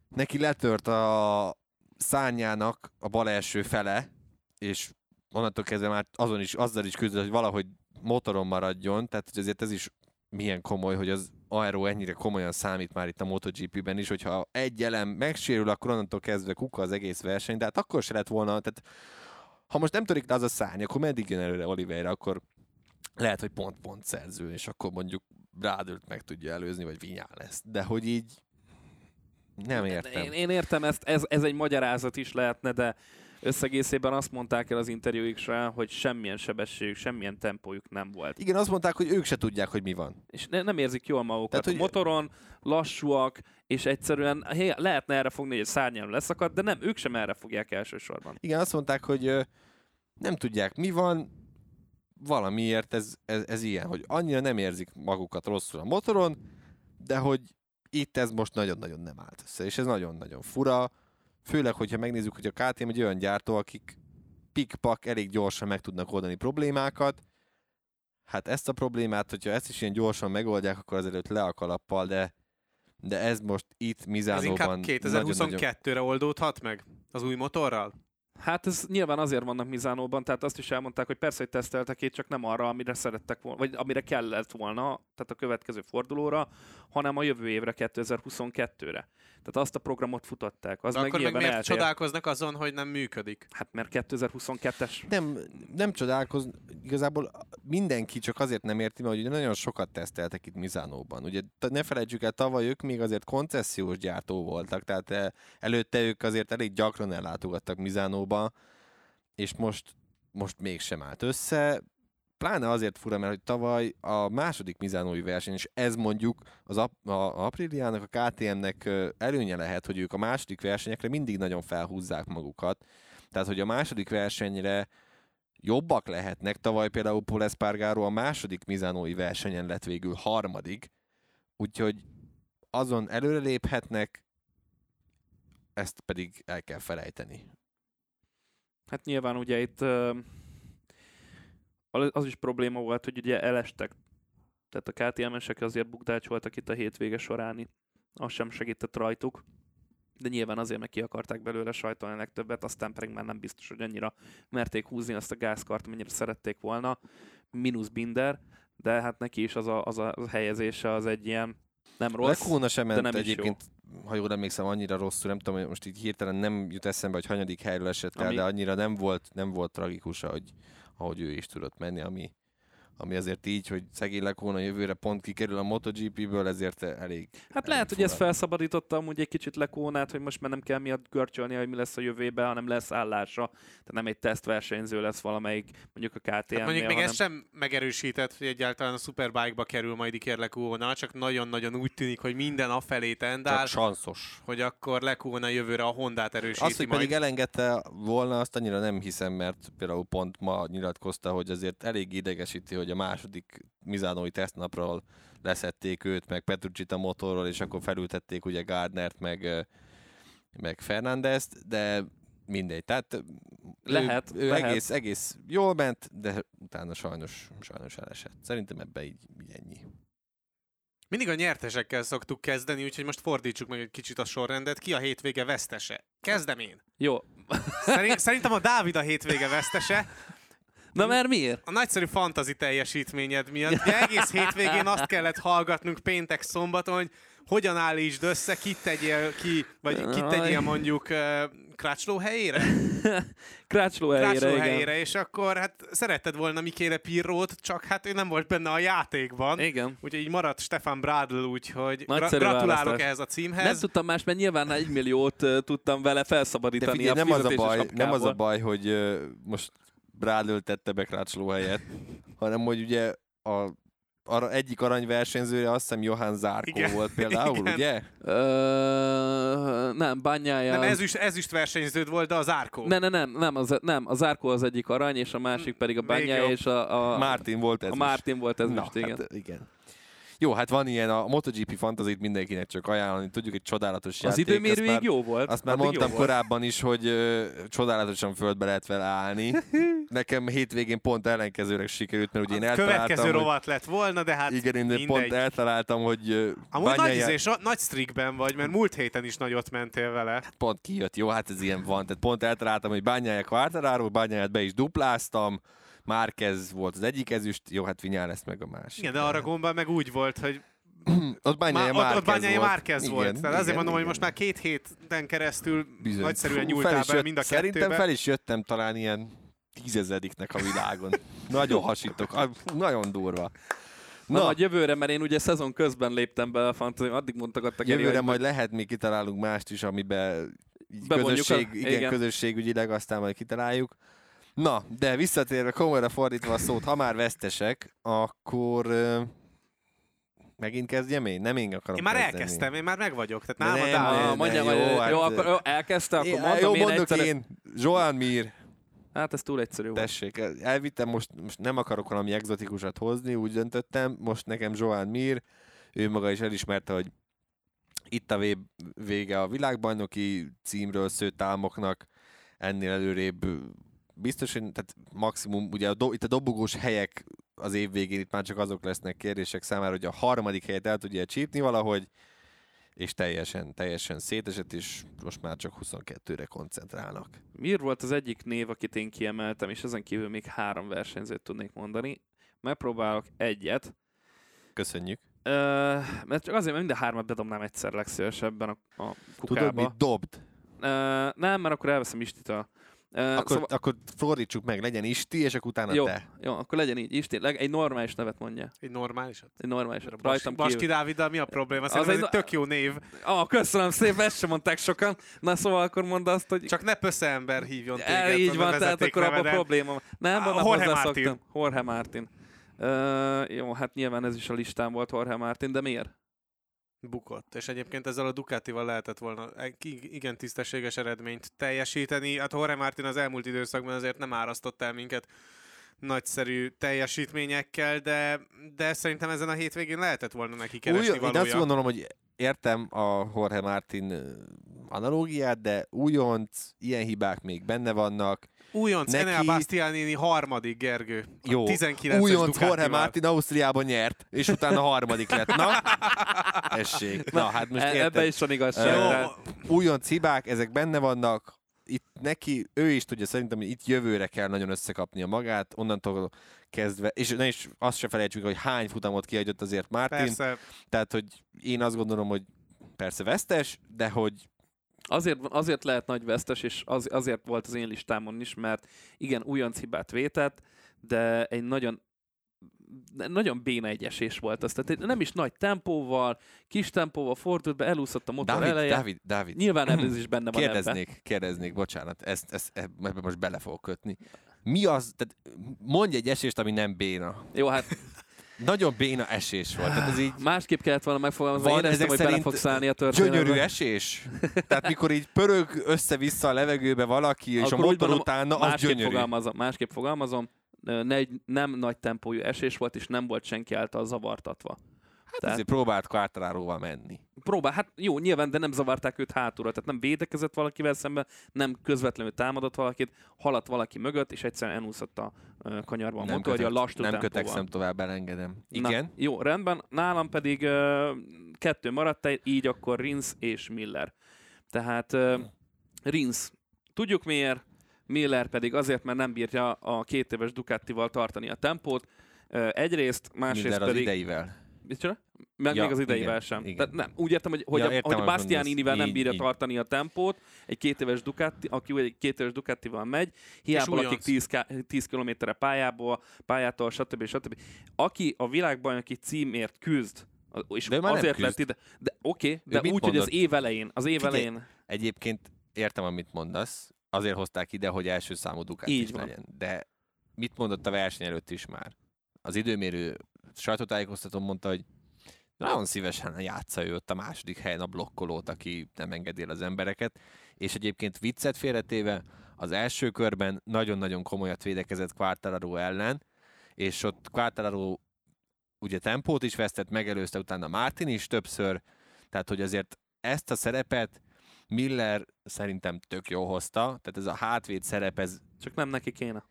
Speaker 2: neki letört a szányának a bal első fele, és onnantól kezdve már azon is, azzal is küzdött, hogy valahogy motoron maradjon, tehát hogy azért ez is milyen komoly, hogy az aero ennyire komolyan számít már itt a MotoGP-ben is, hogyha egy elem megsérül, akkor onnantól kezdve kuka az egész verseny, de hát akkor se lett volna, tehát ha most nem törik le az a szárny, akkor meddig jön előre Oliveira, akkor lehet, hogy pont-pont szerző, és akkor mondjuk Brádőt meg tudja előzni, vagy Vinyán lesz. De hogy így nem értem.
Speaker 3: Én, én értem, ezt, ez, ez egy magyarázat is lehetne, de összegészében azt mondták el az interjúik során, hogy semmilyen sebességük, semmilyen tempójuk nem volt.
Speaker 2: Igen, azt mondták, hogy ők se tudják, hogy mi van.
Speaker 3: És ne, nem érzik jól magukat. Tehát,
Speaker 2: hogy-
Speaker 3: a motoron lassúak, és egyszerűen hé, lehetne erre fogni, hogy egy szárnyán leszakad, de nem, ők sem erre fogják elsősorban.
Speaker 2: Igen, azt mondták, hogy ö, nem tudják, mi van, valamiért ez, ez, ez ilyen, hogy annyira nem érzik magukat rosszul a motoron, de hogy itt ez most nagyon-nagyon nem állt össze, és ez nagyon-nagyon fura, főleg, hogyha megnézzük, hogy a KTM egy olyan gyártó, akik pikpak elég gyorsan meg tudnak oldani problémákat, hát ezt a problémát, hogyha ezt is ilyen gyorsan megoldják, akkor azelőtt le a kalappal, de, de ez most itt
Speaker 1: Ez
Speaker 2: Mizánóban
Speaker 1: inkább
Speaker 2: nagyon-nagyon
Speaker 1: 2022-re oldódhat meg? Az új motorral?
Speaker 3: Hát ez nyilván azért vannak Mizánóban, tehát azt is elmondták, hogy persze, hogy teszteltek itt, csak nem arra, amire szerettek volna, vagy amire kellett volna, tehát a következő fordulóra, hanem a jövő évre, 2022-re. Tehát azt a programot futották. Az
Speaker 1: De
Speaker 3: meg
Speaker 1: akkor meg miért
Speaker 3: eltér.
Speaker 1: csodálkoznak azon, hogy nem működik?
Speaker 3: Hát mert 2022-es
Speaker 2: Nem, nem csodálkoz, igazából mindenki csak azért nem érti, mert ugye nagyon sokat teszteltek itt Mizánóban. Ugye ne felejtsük el, tavaly ők még azért koncesziós gyártó voltak, tehát eh, előtte ők azért elég gyakran ellátogattak Mizánóba, és most, most mégsem állt össze. Pláne azért fura, mert hogy tavaly a második Mizánói verseny, és ez mondjuk az ap- a Apriliának, a KTM-nek előnye lehet, hogy ők a második versenyekre mindig nagyon felhúzzák magukat. Tehát, hogy a második versenyre jobbak lehetnek. Tavaly például Paul Espargaro a második Mizánói versenyen lett végül harmadik, úgyhogy azon előreléphetnek, ezt pedig el kell felejteni.
Speaker 3: Hát nyilván ugye itt az is probléma volt, hogy ugye elestek. Tehát a KTM-esek azért bukdácsoltak itt a hétvége során. Az sem segített rajtuk. De nyilván azért meg ki akarták belőle sajtolni a legtöbbet, aztán pedig már nem biztos, hogy annyira merték húzni azt a gázkart, mennyire szerették volna. Minusz Binder, de hát neki is az a, az a, helyezése az egy ilyen nem rossz.
Speaker 2: Lekóna sem ment
Speaker 3: nem is
Speaker 2: egyébként, ha jól emlékszem, annyira rosszul, nem tudom, hogy most így hirtelen nem jut eszembe, hogy hanyadik helyről esett el,
Speaker 3: Ami-
Speaker 2: de annyira nem volt, nem volt tragikus, ahogy, ahogy ő is tudott menni, ami, ami azért így, hogy szegény Lekóna jövőre pont kikerül a MotoGP-ből, ezért elég
Speaker 3: Hát
Speaker 2: elég
Speaker 3: lehet, hogy ez felszabadította amúgy egy kicsit Lekónát, hogy most már nem kell miatt görcsölni, hogy mi lesz a jövőben, hanem lesz állása. Tehát nem egy tesztversenyző lesz valamelyik, mondjuk a KTM-nél,
Speaker 1: Hát mondjuk még
Speaker 3: hanem...
Speaker 1: ez sem megerősített, hogy egyáltalán a Superbike-ba kerül majd Iker Lekóna, csak nagyon-nagyon úgy tűnik, hogy minden afelé tendál,
Speaker 2: Csak sanszos.
Speaker 1: hogy akkor Lekóna jövőre a Hondát erősíti
Speaker 2: Azt, hogy
Speaker 1: majd.
Speaker 2: pedig elengedte volna, azt annyira nem hiszem, mert például pont ma nyilatkozta, hogy azért elég idegesíti, hogy a második Mizánói tesztnapról leszették őt, meg Petrucsit a motorról, és akkor felültették ugye Gardnert, meg, meg Fernandezt, de mindegy. Tehát ő-
Speaker 3: Lehet,
Speaker 2: ő,
Speaker 3: lehet.
Speaker 2: Egész, egész jól ment, de utána sajnos, sajnos elesett. Szerintem ebbe így, így ennyi.
Speaker 1: Mindig a nyertesekkel szoktuk kezdeni, úgyhogy most fordítsuk meg egy kicsit a sorrendet. Ki a hétvége vesztese? Kezdem én.
Speaker 3: Jó.
Speaker 1: Szerint, szerintem a Dávid a hétvége vesztese.
Speaker 3: Na mert miért?
Speaker 1: A nagyszerű fantazi teljesítményed miatt. Ugye egész hétvégén azt kellett hallgatnunk péntek szombaton, hogy hogyan állítsd össze, kit tegyél ki, vagy kit tegyél mondjuk uh, Krácsló helyére?
Speaker 3: Krácsló helyére,
Speaker 1: Krácsló
Speaker 3: igen.
Speaker 1: helyére, és akkor hát szeretted volna Mikéle Pirrót, csak hát ő nem volt benne a játékban.
Speaker 3: Igen.
Speaker 1: Úgyhogy így maradt Stefan Bradl, úgyhogy gra-
Speaker 3: Nagyszerű
Speaker 1: gratulálok
Speaker 3: választás.
Speaker 1: ehhez a címhez.
Speaker 3: Nem tudtam más, mert nyilván egy milliót uh, tudtam vele
Speaker 2: De
Speaker 3: felszabadítani
Speaker 2: figyelj,
Speaker 3: a
Speaker 2: nem az a, baj, nem az a baj, hogy ö, most Bradl tette be Crutchlow helyett, hanem hogy ugye a arra egyik aranyversenyzője azt hiszem Johann Zárkó
Speaker 1: Igen.
Speaker 2: volt például,
Speaker 1: Igen.
Speaker 2: ugye?
Speaker 3: Ö, nem, bányája.
Speaker 1: nem, ezüst, ezüst versenyződ volt, de az Árkó.
Speaker 3: Ne, ne, nem, nem, az, nem, az Árkó az egyik arany, és a másik pedig a bányája, és a, a,
Speaker 2: Martin volt ez
Speaker 3: a
Speaker 2: is.
Speaker 3: Martin volt ez
Speaker 2: Na,
Speaker 3: most, igen.
Speaker 2: Hát, igen. Jó, hát van ilyen, a MotoGP Fantasy-t mindenkinek csak ajánlani, tudjuk, egy csodálatos
Speaker 3: Az
Speaker 2: játék.
Speaker 3: időmérőig
Speaker 2: ezt már,
Speaker 3: jó volt.
Speaker 2: Azt már mondtam
Speaker 3: volt.
Speaker 2: korábban is, hogy ö, csodálatosan földbe lehet vele állni. Nekem hétvégén pont ellenkezőleg sikerült, mert ugye én eltaláltam,
Speaker 1: következő rovat lett volna, de hát
Speaker 2: igen, én
Speaker 1: mindegy.
Speaker 2: pont eltaláltam, hogy
Speaker 1: Amúgy nagy,
Speaker 2: Bagnaia-
Speaker 1: izés, nagy streakben vagy, mert múlt héten is nagyot mentél vele.
Speaker 2: pont kijött, jó, hát ez ilyen van. Tehát pont eltaláltam, hogy bányája Quartararo, bányáját be is dupláztam, Márquez volt az egyik ezüst, jó, hát Vinyál lesz meg a másik.
Speaker 1: Igen, de Aragonban meg úgy volt, hogy
Speaker 2: ott bányája
Speaker 1: Má, ott, Bányája
Speaker 2: volt.
Speaker 1: Márquez
Speaker 2: Igen,
Speaker 1: volt. Tehát azért
Speaker 2: igen,
Speaker 1: mondom, hogy
Speaker 2: igen.
Speaker 1: most már két héten keresztül
Speaker 2: Bizony.
Speaker 1: nagyszerűen nyúltál
Speaker 2: fel is
Speaker 1: be
Speaker 2: jött-
Speaker 1: mind a
Speaker 2: Szerintem
Speaker 1: kettőbe.
Speaker 2: fel is jöttem talán ilyen tízezediknek a világon. Nagyon hasítok, ah, nagyon durva.
Speaker 3: Na,
Speaker 2: Na,
Speaker 3: majd jövőre, mert én ugye szezon közben léptem be a fantasy, addig mondtak a
Speaker 2: jövőre majd lehet még kitalálunk mást is, amiben közösség,
Speaker 3: a-
Speaker 2: igen,
Speaker 3: igen.
Speaker 2: közösségügyileg aztán majd kitaláljuk. Na, de visszatérve komolyra fordítva a szót, ha már vesztesek, akkor ö, megint kezdjem én? Nem én akarom
Speaker 1: Én már
Speaker 2: kezdeni.
Speaker 1: elkezdtem, én már meg vagyok. Tehát nálam
Speaker 2: nem,
Speaker 1: a
Speaker 2: nem,
Speaker 1: Dál.
Speaker 3: Ah, mondjam,
Speaker 2: jó,
Speaker 3: jó,
Speaker 2: hát,
Speaker 3: jó, akkor jó, elkezdte, akkor mondom
Speaker 2: jó,
Speaker 3: én
Speaker 2: mondok
Speaker 3: egyszerre.
Speaker 2: én. Joan Mir,
Speaker 3: Hát ez túl egyszerű volt.
Speaker 2: tessék, elvittem, most, most nem akarok valami exotikusat hozni, úgy döntöttem, most nekem Joan Mir, ő maga is elismerte, hogy itt a vé- vége a világbajnoki címről szőtt álmoknak, ennél előrébb biztos, hogy tehát maximum, ugye a do, itt a dobogós helyek az év végén itt már csak azok lesznek kérdések számára, hogy a harmadik helyet el tudja csípni valahogy, és teljesen, teljesen szétesett, és most már csak 22-re koncentrálnak.
Speaker 3: Mir volt az egyik név, akit én kiemeltem, és ezen kívül még három versenyzőt tudnék mondani. Megpróbálok egyet,
Speaker 2: Köszönjük.
Speaker 3: Ö, mert csak azért, mert mind a hármat bedobnám egyszer legszívesebben a, a kukába.
Speaker 2: Tudod, mit dobd?
Speaker 3: Ö, nem, mert akkor elveszem Istitől.
Speaker 2: Akkor,
Speaker 3: szóval,
Speaker 2: akkor fordítsuk meg, legyen Isti, és akkor utána
Speaker 3: jó,
Speaker 2: te.
Speaker 3: jó, akkor legyen így. Isti, leg, egy normális nevet mondja.
Speaker 1: Egy normálisat.
Speaker 3: Egy normális.
Speaker 1: Bas,
Speaker 3: Rajtam
Speaker 1: Baski
Speaker 3: kívül.
Speaker 1: Dáviddal mi a probléma?
Speaker 3: Az
Speaker 1: Szerintem ez
Speaker 3: egy
Speaker 1: egy
Speaker 3: na-
Speaker 1: tök jó név.
Speaker 3: Ah, köszönöm szépen, ezt sem mondták sokan. Na szóval akkor mondd azt, hogy
Speaker 1: Csak ne pösze ember hívjon téged.
Speaker 3: E, így
Speaker 1: a
Speaker 3: van, tehát akkor abban
Speaker 1: vezetékneveden.
Speaker 3: probléma van. Nem, abban
Speaker 1: Jorge. Martin.
Speaker 3: Jorge Martin. Uh, jó, hát nyilván ez is a listán volt Jorge Martin, de miért?
Speaker 1: Bukott. És egyébként ezzel a Ducatival lehetett volna ki- igen tisztességes eredményt teljesíteni. Hát Jorge Martin az elmúlt időszakban azért nem árasztott el minket nagyszerű teljesítményekkel, de, de szerintem ezen a hétvégén lehetett volna neki keresni
Speaker 2: Új, én
Speaker 1: valója.
Speaker 2: azt gondolom, hogy értem a Jorge Martin analógiát, de újonc, ilyen hibák még benne vannak.
Speaker 1: Újonc,
Speaker 2: neki-
Speaker 1: Enel Bastianini harmadik, Gergő.
Speaker 2: Jó,
Speaker 1: 19-es
Speaker 2: újonc Jorge. Martin Ausztriában nyert, és utána harmadik lett. Na, essék. Na, hát most
Speaker 3: E-
Speaker 2: érted.
Speaker 3: ebbe is van igazság.
Speaker 2: Újonc hibák, ezek benne vannak, itt neki, ő is tudja szerintem, hogy itt jövőre kell nagyon összekapnia magát, onnantól kezdve, és ne is azt se felejtsük, hogy hány futamot kiadott azért Martin,
Speaker 1: Persze,
Speaker 2: tehát, hogy én azt gondolom, hogy persze vesztes, de hogy
Speaker 3: Azért, azért lehet nagy vesztes, és az, azért volt az én listámon is, mert igen, újonc hibát vétett, de egy nagyon nagyon béna egy esés volt az. Tehát nem is nagy tempóval, kis tempóval fordult be, elúszott a motor
Speaker 2: Dávid,
Speaker 3: eleje.
Speaker 2: Dávid, Dávid,
Speaker 3: Nyilván ez is benne van ebben.
Speaker 2: kérdeznék, kérdeznék, bocsánat, ezt, ezt, ebbe most bele fogok kötni. Mi az, tehát mondj egy esést, ami nem béna.
Speaker 3: Jó, hát
Speaker 2: Nagyon béna esés volt, tehát ez így
Speaker 3: másképp kellett volna megfogalmazni,
Speaker 2: Van
Speaker 3: én
Speaker 2: ezek
Speaker 3: hogy bele
Speaker 2: szerint
Speaker 3: fog szállni a történetbe.
Speaker 2: gyönyörű esés. Tehát mikor így pörög össze-vissza a levegőbe valaki, és
Speaker 3: Akkor
Speaker 2: a motor utána, az
Speaker 3: másképp
Speaker 2: gyönyörű.
Speaker 3: fogalmazom, másképp fogalmazom, ne, nem nagy tempójú esés volt, és nem volt senki által zavartatva.
Speaker 2: Hát
Speaker 3: Tehát-
Speaker 2: azért próbált Quartararóval menni.
Speaker 3: Próbál, hát jó, nyilván, de nem zavarták őt hátulra, tehát nem védekezett valakivel szemben, nem közvetlenül támadott valakit, haladt valaki mögött, és egyszerűen elúszott a kanyarban a motorja
Speaker 2: kötek-
Speaker 3: lassú
Speaker 2: nem kötekszem tovább, elengedem.
Speaker 3: Na,
Speaker 2: Igen.
Speaker 3: jó, rendben. Nálam pedig ö, kettő maradt, így akkor Rins és Miller. Tehát ö, Rins, tudjuk miért, Miller pedig azért, mert nem bírja a két éves Ducatival tartani a tempót. Egyrészt, másrészt
Speaker 2: Minden az
Speaker 3: pedig...
Speaker 2: ideivel.
Speaker 3: Micsoda? Meg
Speaker 2: Ja,
Speaker 3: még az ideivel
Speaker 2: igen,
Speaker 3: sem.
Speaker 2: igen.
Speaker 3: Tehát nem, úgy értem, hogy, hogy,
Speaker 2: Ja,
Speaker 3: a,
Speaker 2: értem,
Speaker 3: hogy
Speaker 2: amit
Speaker 3: Bastianinivel nem bírja
Speaker 2: Így,
Speaker 3: tartani a tempót, egy két éves Ducati, aki egy két éves Ducatival megy, hiába lakik 10, ká- 10 kilométerre pályából, pályától, stb. stb. Aki a világbajnoki címért küzd, a- és
Speaker 2: De
Speaker 3: azért
Speaker 2: küzd.
Speaker 3: lett ide, de oké, okay, de úgy, hogy az
Speaker 2: mondott?
Speaker 3: év elején, az év
Speaker 2: Figyelj,
Speaker 3: elején,
Speaker 2: Egyébként értem, amit mondasz. Azért hozták ide, hogy első számú Ducati
Speaker 3: Így
Speaker 2: is
Speaker 3: van.
Speaker 2: legyen. De mit mondott a verseny előtt is már? Az időmérő sajtótájékoztatón mondta, hogy nagyon szívesen játsza ő ott a második helyen a blokkolót, aki nem engedi el az embereket. És egyébként viccet félretéve az első körben nagyon-nagyon komolyat védekezett Quartararo ellen, és ott Quartararo ugye tempót is vesztett, megelőzte utána Martin is többször, tehát hogy azért ezt a szerepet Miller szerintem tök jó hozta, tehát ez a hátvéd szerep, ez
Speaker 3: Csak nem neki kéne.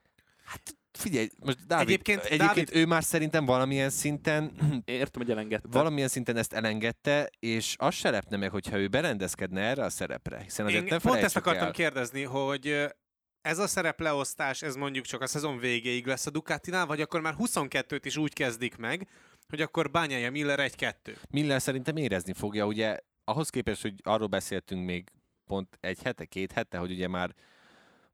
Speaker 2: Figyelj, most Dávid,
Speaker 1: Egyébként-
Speaker 2: egyébként,
Speaker 1: Dávid-
Speaker 2: ő már szerintem valamilyen szinten
Speaker 3: Értem, hogy elengedte.
Speaker 2: valamilyen szinten ezt elengedte, és az se lepne meg, hogyha ő berendezkedne erre a szerepre, hiszen azért
Speaker 1: Én
Speaker 2: ne
Speaker 1: pont ezt akartam
Speaker 2: el.
Speaker 1: kérdezni, hogy ez a szerepleosztás, ez mondjuk csak a szezon végéig lesz a Ducatinál, vagy akkor már 22-t is úgy kezdik meg, hogy akkor bányája Miller 1-2.
Speaker 2: Miller szerintem érezni fogja, ugye ahhoz képest, hogy arról beszéltünk még pont egy hete, két hete, hogy ugye már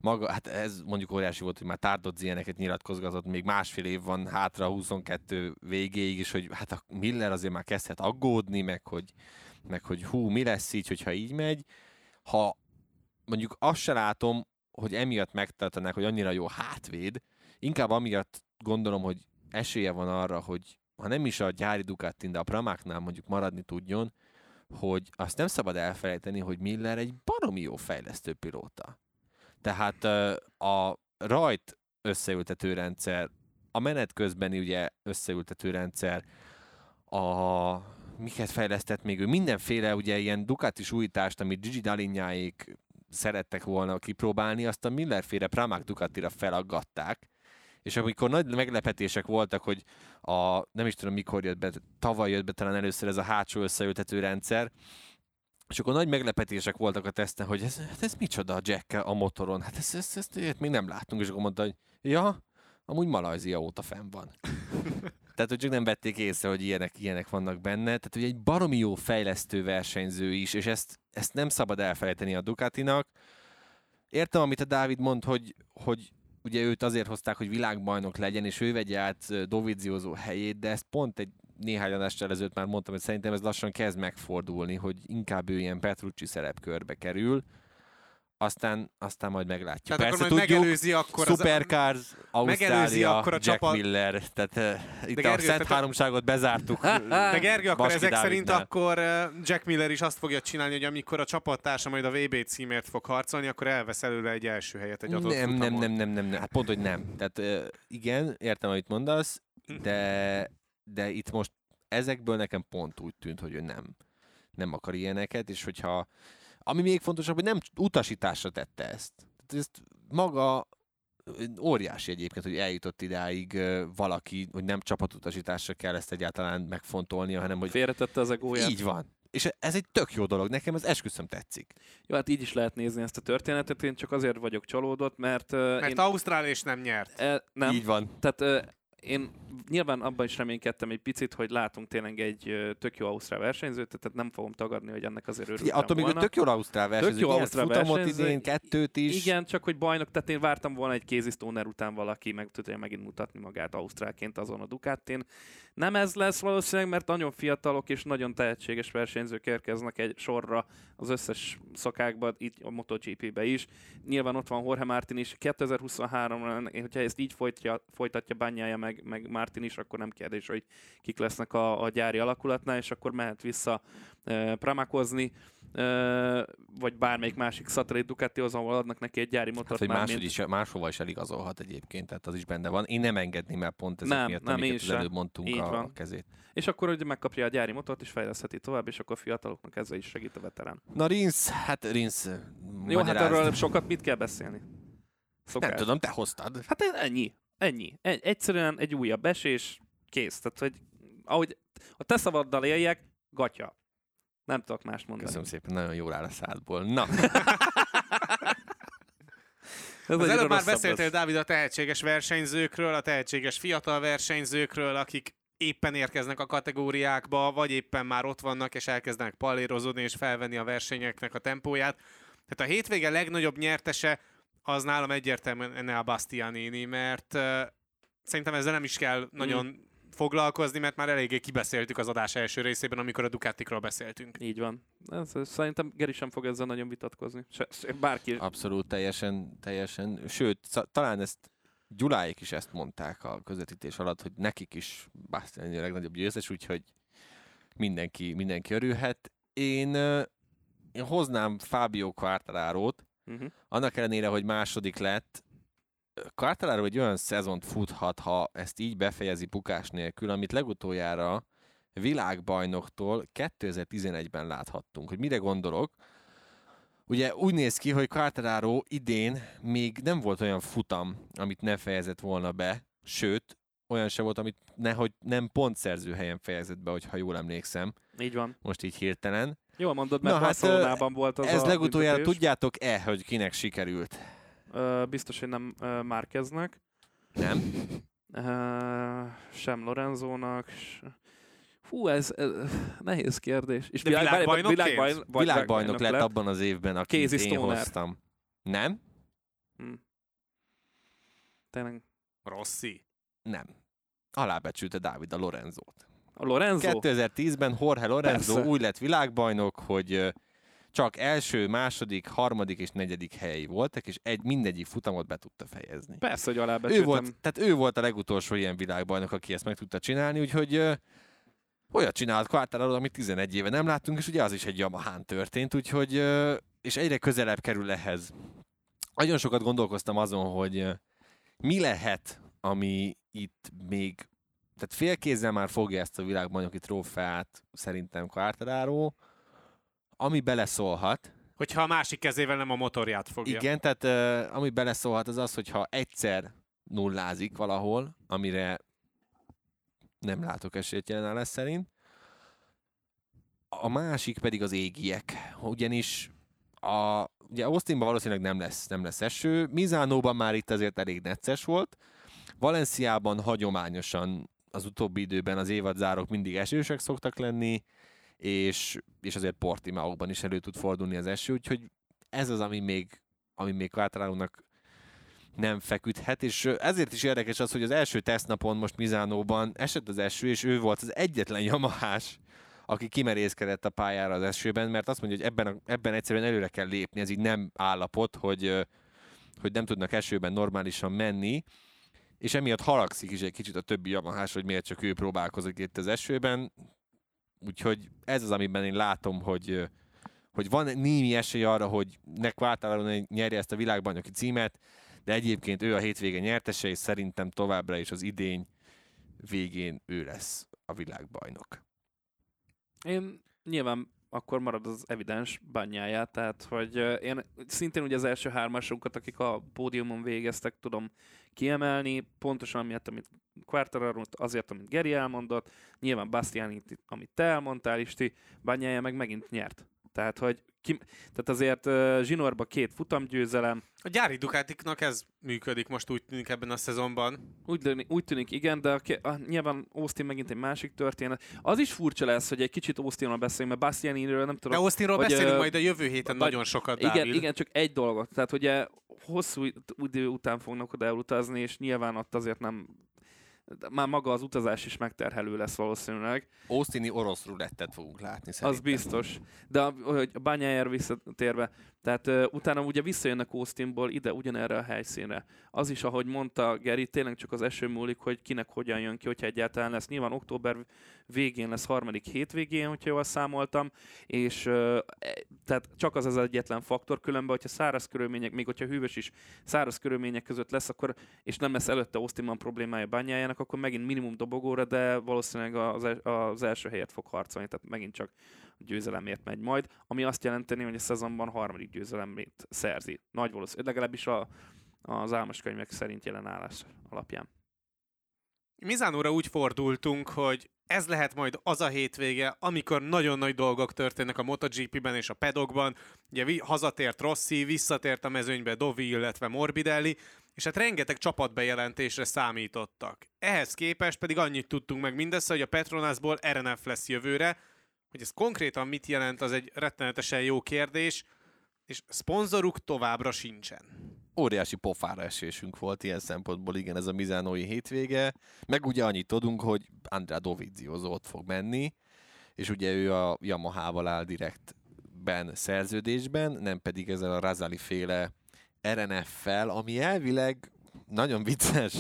Speaker 2: maga, hát ez mondjuk óriási volt, hogy már Tárdodz ilyeneket nyilatkozgatott, még másfél év van hátra 22 végéig is, hogy hát a Miller azért már kezdhet aggódni, meg hogy, meg hogy hú, mi lesz így, hogyha így megy. Ha mondjuk azt se látom, hogy emiatt megtartanák, hogy annyira jó hátvéd, inkább amiatt gondolom, hogy esélye van arra, hogy ha nem is a gyári Ducatin, de a Pramáknál mondjuk maradni tudjon, hogy azt nem szabad elfelejteni, hogy Miller egy baromi jó fejlesztő pilóta. Tehát a rajt összeültető rendszer, a menet közbeni ugye összeültető rendszer, a miket fejlesztett még ő, mindenféle ugye ilyen Ducatis újítást, amit Gigi Dalinyáék szerettek volna kipróbálni, azt a Millerféle Pramac Ducatira felaggatták, és amikor nagy meglepetések voltak, hogy a, nem is tudom mikor jött be, tavaly jött be talán először ez a hátsó összeültető rendszer, és akkor nagy meglepetések voltak a teszten, hogy ez, hát ez micsoda a jack a motoron, hát ezt, ezt, ezt, ezt még nem láttunk, és akkor mondta, hogy ja, amúgy Malajzia óta fenn van. Tehát, hogy csak nem vették észre, hogy ilyenek, ilyenek vannak benne. Tehát, hogy egy baromi jó fejlesztő versenyző is, és ezt, ezt nem szabad elfelejteni a Ducatinak. Értem, amit a Dávid mond, hogy, hogy ugye őt azért hozták, hogy világbajnok legyen, és ő vegye át Dovizioso helyét, de ezt pont egy néhány adással ezelőtt már mondtam, hogy szerintem ez lassan kezd megfordulni, hogy inkább ő ilyen Petrucci szerepkörbe kerül, aztán, aztán majd meglátjuk.
Speaker 1: Tehát
Speaker 2: Persze
Speaker 1: akkor majd
Speaker 2: tudjuk,
Speaker 1: megelőzi akkor az...
Speaker 2: Supercars, Ausztrália,
Speaker 1: akkor a
Speaker 2: Jack
Speaker 1: csapat-
Speaker 2: Miller, tehát uh, itt
Speaker 1: Gergő,
Speaker 2: a Szent Háromságot bezártuk.
Speaker 1: De Gergő, akkor
Speaker 2: Baski
Speaker 1: ezek szerint
Speaker 2: Dávidnál.
Speaker 1: akkor ö, Jack Miller is azt fogja csinálni, hogy amikor a csapattársa majd a VB címért fog harcolni, akkor elvesz előle egy első helyet egy adott
Speaker 2: nem, nem,
Speaker 1: futamon.
Speaker 2: nem, nem, nem, nem, hát pont, hogy nem. Tehát uh, igen, értem, amit mondasz, de, de itt most ezekből nekem pont úgy tűnt, hogy ő nem, nem akar ilyeneket, és hogyha, ami még fontosabb, hogy nem utasításra tette ezt. Tehát ezt maga óriási egyébként, hogy eljutott idáig valaki, hogy nem csapatutasításra kell ezt egyáltalán megfontolnia, hanem hogy
Speaker 3: Félretette az egóját.
Speaker 2: így van. És ez egy tök jó dolog, nekem ez esküszöm tetszik.
Speaker 3: Jó, hát így is lehet nézni ezt a történetet. Én csak azért vagyok csalódott, mert, uh,
Speaker 1: Mert
Speaker 3: én...
Speaker 1: Ausztrál és nem nyert.
Speaker 3: E, nem,
Speaker 2: Így van.
Speaker 3: Tehát én nyilván abban is reménykedtem egy picit, hogy látunk tényleg egy tök jó ausztrál versenyzőt, tehát nem fogom tagadni, hogy ennek azért örültem
Speaker 2: attól még, hogy
Speaker 3: volna.
Speaker 2: tök jó Ausztrál versenyző,
Speaker 3: jó
Speaker 2: nyert
Speaker 3: ausztrál
Speaker 2: futamot idén, kettőt is.
Speaker 3: Igen, csak hogy bajnok, tehát én vártam volna egy Stoner után valaki meg tudja megint mutatni magát ausztrálként azon a Ducatin. Nem ez lesz valószínűleg, mert nagyon fiatalok és nagyon tehetséges versenyzők érkeznek egy sorra az összes szakákban, itt a MotoGP-be is. Nyilván ott van Jorge Martin is. 2023-ra, hogyha ezt így folytja, folytatja bányája meg, meg Martin is, akkor nem kérdés, hogy kik lesznek a, a gyári alakulatnál, és akkor mehet vissza e, pramakozni, e, vagy bármelyik másik szatellit Ducatihoz, ahol adnak neki egy gyári motort.
Speaker 2: Hát, hogy máshogy is, máshova is eligazolhat egyébként, tehát az is benne van. Én nem engedném el pont ezek
Speaker 3: Nem,
Speaker 2: miatt,
Speaker 3: nem,
Speaker 2: amiket az előbb mondtunk
Speaker 3: Így
Speaker 2: a,
Speaker 3: van.
Speaker 2: a kezét.
Speaker 3: És akkor ugye megkapja a gyári motort, és fejlesztheti tovább, és akkor a fiataloknak ezzel is segít a veterán.
Speaker 2: Na Rinsz, hát Rinsz,
Speaker 3: Jó, hát
Speaker 2: magyarázd.
Speaker 3: erről sokat mit kell beszélni? Szokás.
Speaker 2: Nem tudom, te hoztad.
Speaker 3: Hát ennyi. Ennyi. Egy, egyszerűen egy újabb esés, kész. Tehát, hogy ahogy a te szavaddal éljek, gatya. Nem tudok mást mondani.
Speaker 2: Köszönöm szépen, nagyon jól áll a szádból. Na,
Speaker 3: Ez
Speaker 1: Az előbb már beszéltél,
Speaker 3: lesz.
Speaker 1: Dávid, a tehetséges versenyzőkről, a tehetséges fiatal versenyzőkről, akik éppen érkeznek a kategóriákba, vagy éppen már ott vannak, és elkezdenek pallérozódni, és felvenni a versenyeknek a tempóját. Tehát a hétvége legnagyobb nyertese az nálam egyértelműen Enea Bastianini, mert uh, szerintem ezzel nem is kell nagyon foglalkozni, mert már eléggé kibeszéltük az adás első részében, amikor a Ducatikról beszéltünk.
Speaker 3: Így van. Ez, szerintem Geri sem fog ezzel nagyon vitatkozni. Se, se, bárki.
Speaker 2: abszolút teljesen, teljesen. Sőt, sz- talán ezt Gyuláék is ezt mondták a közvetítés alatt, hogy nekik is Bastianini a legnagyobb győztes, úgyhogy mindenki, mindenki örülhet. Én, én hoznám Fábio Quartararo-t,
Speaker 3: Uh-huh.
Speaker 2: annak ellenére, hogy második lett, Quartararo egy olyan szezont futhat, ha ezt így befejezi bukás nélkül, amit legutoljára világbajnoktól 2011-ben láthattunk. Hogy mire gondolok? Ugye úgy néz ki, hogy Quartararo idén még nem volt olyan futam, amit ne fejezett volna be, sőt, olyan se volt, amit nehogy nem pontszerző helyen fejezett be, hogyha jól emlékszem.
Speaker 3: Így van.
Speaker 2: Most így hirtelen.
Speaker 3: Jól mondod, mert
Speaker 2: Na, hát,
Speaker 3: Barcelonában volt az
Speaker 2: Ez
Speaker 3: a
Speaker 2: legutoljára
Speaker 3: büntetés.
Speaker 2: tudjátok-e, hogy kinek sikerült?
Speaker 3: Ö, biztos, hogy nem ö, Márkeznek.
Speaker 2: Nem?
Speaker 3: Ö, sem Lorenzónak. s- Hú, ez, ez nehéz kérdés. És
Speaker 1: De világbajnokként?
Speaker 3: világbajn- vagy
Speaker 2: Világbajnok lett abban az évben, akit
Speaker 3: Casey
Speaker 2: én
Speaker 3: Stoner.
Speaker 2: hoztam. Nem?
Speaker 3: Hm. Tényleg.
Speaker 1: Rossi.
Speaker 2: Nem. Alábecsülte Dávid a Lorenzót.
Speaker 3: A Lorenzo?
Speaker 2: 2010-ben Jorge Lorenzo
Speaker 3: Persze.
Speaker 2: úgy lett világbajnok, hogy csak első, második, harmadik és negyedik helyi voltak, és egy mindegyik futamot be tudta fejezni.
Speaker 3: Persze, hogy
Speaker 2: Ő
Speaker 3: alábecsültem.
Speaker 2: volt, tehát ő volt a legutolsó ilyen világbajnok, aki ezt meg tudta csinálni, úgyhogy ö, olyat csinált Quartararo, amit 11 éve nem láttunk, és ugye az is egy Yamahán történt, úgyhogy ö, és egyre közelebb kerül ehhez. Nagyon sokat gondolkoztam azon, hogy ö, mi lehet, ami itt még, tehát félkézzel már fogja ezt a világbajnoki trófeát szerintem Quartararo, ami beleszólhat,
Speaker 1: Hogyha a másik kezével nem a motorját fogja.
Speaker 2: igen, tehát uh, ami beleszólhat az az, hogyha egyszer nullázik valahol, amire nem látok esélyt jelen lesz szerint. A másik pedig az égiek, ugyanis a, ugye Austinban valószínűleg nem lesz, nem lesz eső, Mizánóban már itt azért elég necces volt, Valenciában hagyományosan az utóbbi időben az évadzárok mindig esősek szoktak lenni, és, és azért Portimaóban is elő tud fordulni az eső, úgyhogy ez az, ami még, ami még Quartararo-nak nem feküdhet, és ezért is érdekes az, hogy az első tesztnapon most Mizánóban esett az eső, és ő volt az egyetlen Yamahás, aki kimerészkedett a pályára az esőben, mert azt mondja, hogy ebben, a, ebben egyszerűen előre kell lépni, ez így nem állapot, hogy, hogy nem tudnak esőben normálisan menni, és emiatt haragszik is egy kicsit a többi Yamahás, hogy miért csak ő próbálkozik itt az esőben, úgyhogy ez az, amiben én látom, hogy, hogy van némi esély arra, hogy ne Quartararo nyerje ezt a világbajnoki címet, de egyébként ő a hétvége nyertese, és szerintem továbbra is az idény végén ő lesz a világbajnok.
Speaker 3: Én nyilván akkor marad az evidens bányáját, tehát hogy én szintén ugye az első hármasunkat, akik a pódiumon végeztek, tudom kiemelni, pontosan amiatt, amit Quartararo, azért, amit Geri elmondott, nyilván Bastiani, amit te elmondtál, Isti, bányája meg megint nyert. Tehát, hogy ki, tehát azért uh, zsinórba két futamgyőzelem,
Speaker 1: A gyári Ducatiknak ez működik most úgy tűnik ebben a szezonban.
Speaker 3: Úgy, tűnik, úgy tűnik, igen, de a, a, nyilván Austin megint egy másik történet. Az is furcsa lesz, hogy egy kicsit Austinról beszélünk, mert Bastianiről nem
Speaker 1: De
Speaker 3: tudom.
Speaker 1: Austinról
Speaker 3: hogy,
Speaker 1: beszélünk
Speaker 3: ö,
Speaker 1: majd a jövő héten
Speaker 3: vagy-
Speaker 1: nagyon sokat,
Speaker 3: igen,
Speaker 1: Dávid.
Speaker 3: igen, csak egy dolgot. Tehát ugye hosszú idő után fognak oda elutazni, és nyilván ott azért nem de már maga az utazás is megterhelő lesz valószínűleg.
Speaker 2: Austini orosz rulettet fogunk látni
Speaker 3: Az
Speaker 2: szerintem.
Speaker 3: biztos. De a- hogy a bányájára visszatérve, tehát uh, utána ugye visszajönnek Austinból ide ugyanerre a helyszínre. Az is, ahogy mondta Geri, tényleg csak az eső múlik, hogy kinek hogyan jön ki, hogyha egyáltalán lesz. Nyilván október végén lesz harmadik hétvégén, hogyha jól számoltam, és uh, tehát csak az az egyetlen faktor, különben, hogyha száraz körülmények, még hogyha hűvös is száraz körülmények között lesz, akkor, és nem lesz előtte Austinban problémája bányájának, akkor megint minimum dobogóra, de valószínűleg az, el- az első helyet fog harcolni, tehát megint csak a győzelemért megy majd, ami azt jelenteni, hogy a szezonban harmadik győzelemét szerzi. Nagy valószínűleg, legalábbis a, az álmos könyvek szerint jelen állás alapján.
Speaker 1: Mizánóra úgy fordultunk, hogy ez lehet majd az a hétvége, amikor nagyon nagy dolgok történnek a MotoGP-ben és a pedokban. Ugye hazatért Rossi, visszatért a mezőnybe Dovi, illetve Morbidelli, és hát rengeteg csapatbejelentésre számítottak. Ehhez képest pedig annyit tudtunk meg mindössze, hogy a Petronasból RNF lesz jövőre, hogy ez konkrétan mit jelent, az egy rettenetesen jó kérdés, és szponzoruk továbbra sincsen.
Speaker 2: Óriási pofára esésünk volt ilyen szempontból, igen, ez a Mizánói hétvége. Meg ugye annyit tudunk, hogy Andrea Dovizioso ott fog menni, és ugye ő a Yamaha-val áll direktben szerződésben, nem pedig ezzel a Razali féle RNF-fel, ami elvileg nagyon vicces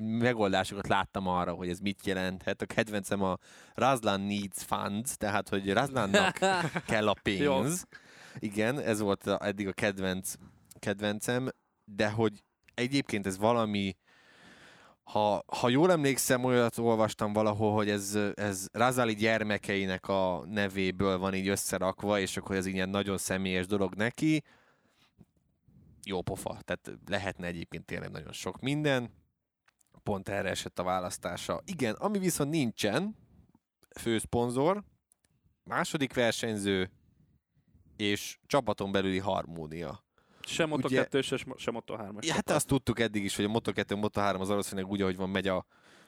Speaker 2: megoldásokat láttam arra, hogy ez mit jelenthet. A kedvencem a Razlan needs funds, tehát hogy Razlannak kell a pénz. Igen, ez volt eddig a kedvenc, kedvencem. de hogy egyébként ez valami, ha, ha jól emlékszem, olyat olvastam valahol, hogy ez, ez Razali gyermekeinek a nevéből van így összerakva, és akkor ez ilyen nagyon személyes dolog neki. Jó pofa, tehát lehetne egyébként tényleg nagyon sok minden. Pont erre esett a választása. Igen, ami viszont nincsen, főszponzor, második versenyző, és csapaton belüli harmónia.
Speaker 3: Se Moto
Speaker 2: Ugye-
Speaker 3: 2 se, se Moto 3
Speaker 2: Ja, hát azt tudtuk eddig is, hogy a Moto2, Moto3 az valószínűleg úgy, ahogy van, megy a,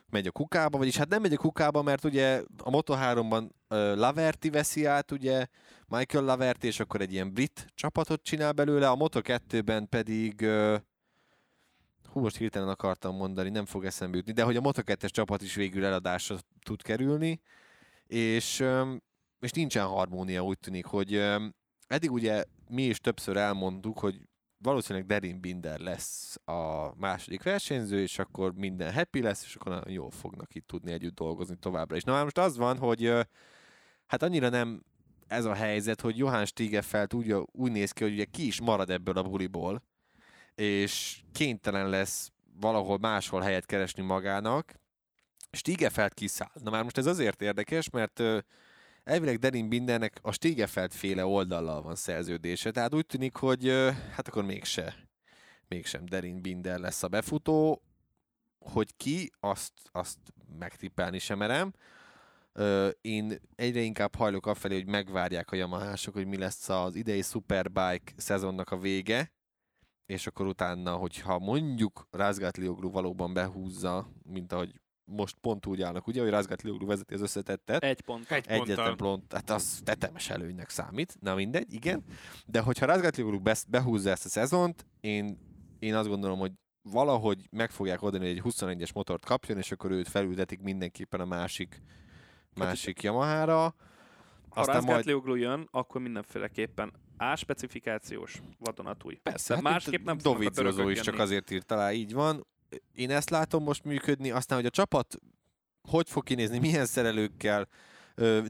Speaker 2: megy a kukába, vagyis hát nem megy a kukába, mert ugye a Moto3-ban uh, Laverti veszi át, ugye Michael Laverti, és akkor egy ilyen brit csapatot csinál belőle, a Moto2-ben pedig uh, hú, most hirtelen akartam mondani, nem fog eszembe jutni, de hogy a Moto2-es csapat is végül eladásra tud kerülni, és, és nincsen harmónia, úgy tűnik, hogy eddig ugye mi is többször elmondtuk, hogy valószínűleg Derin Binder lesz a második versenyző, és akkor minden happy lesz, és akkor nagyon jól fognak itt tudni együtt dolgozni továbbra is. Na már most az van, hogy hát annyira nem ez a helyzet, hogy Johann Stiegefeld úgy, úgy néz ki, hogy ugye ki is marad ebből a buliból, és kénytelen lesz valahol máshol helyet keresni magának. Stiegefeld kiszáll. Na már most ez azért érdekes, mert elvileg Derin Bindernek a Stiegefeld féle oldallal van szerződése, tehát úgy tűnik, hogy hát akkor mégse, mégsem Derin Binder lesz a befutó, hogy ki, azt, azt megtippelni sem merem. Én egyre inkább hajlok afelé, hogy megvárják a Yamahások, hogy mi lesz az idei Superbike szezonnak a vége, és akkor utána, hogyha mondjuk Rázgátlioglu valóban behúzza, mint ahogy most pont úgy állnak, ugye, hogy Rázgátlioglu vezeti az összetettet,
Speaker 3: Egy pont.
Speaker 1: Egy
Speaker 2: Egyetlen pont, hát az tetemes előnynek számít, na mindegy, igen. De hogyha Razgatlioglu behúzza ezt a szezont, én, én azt gondolom, hogy valahogy meg fogják oldani, hogy egy 21-es motort kapjon, és akkor őt felültetik mindenképpen a másik, másik Yamaha-ra.
Speaker 3: Ha
Speaker 2: Aztán majd
Speaker 3: Rázgátlioglu jön, akkor mindenféleképpen A specifikációs vadonatúj.
Speaker 2: Persze, hát
Speaker 3: másképp nem törökök
Speaker 2: is csak azért írt alá, így van. Én ezt látom most működni, aztán, hogy a csapat hogy fog kinézni, milyen szerelőkkel,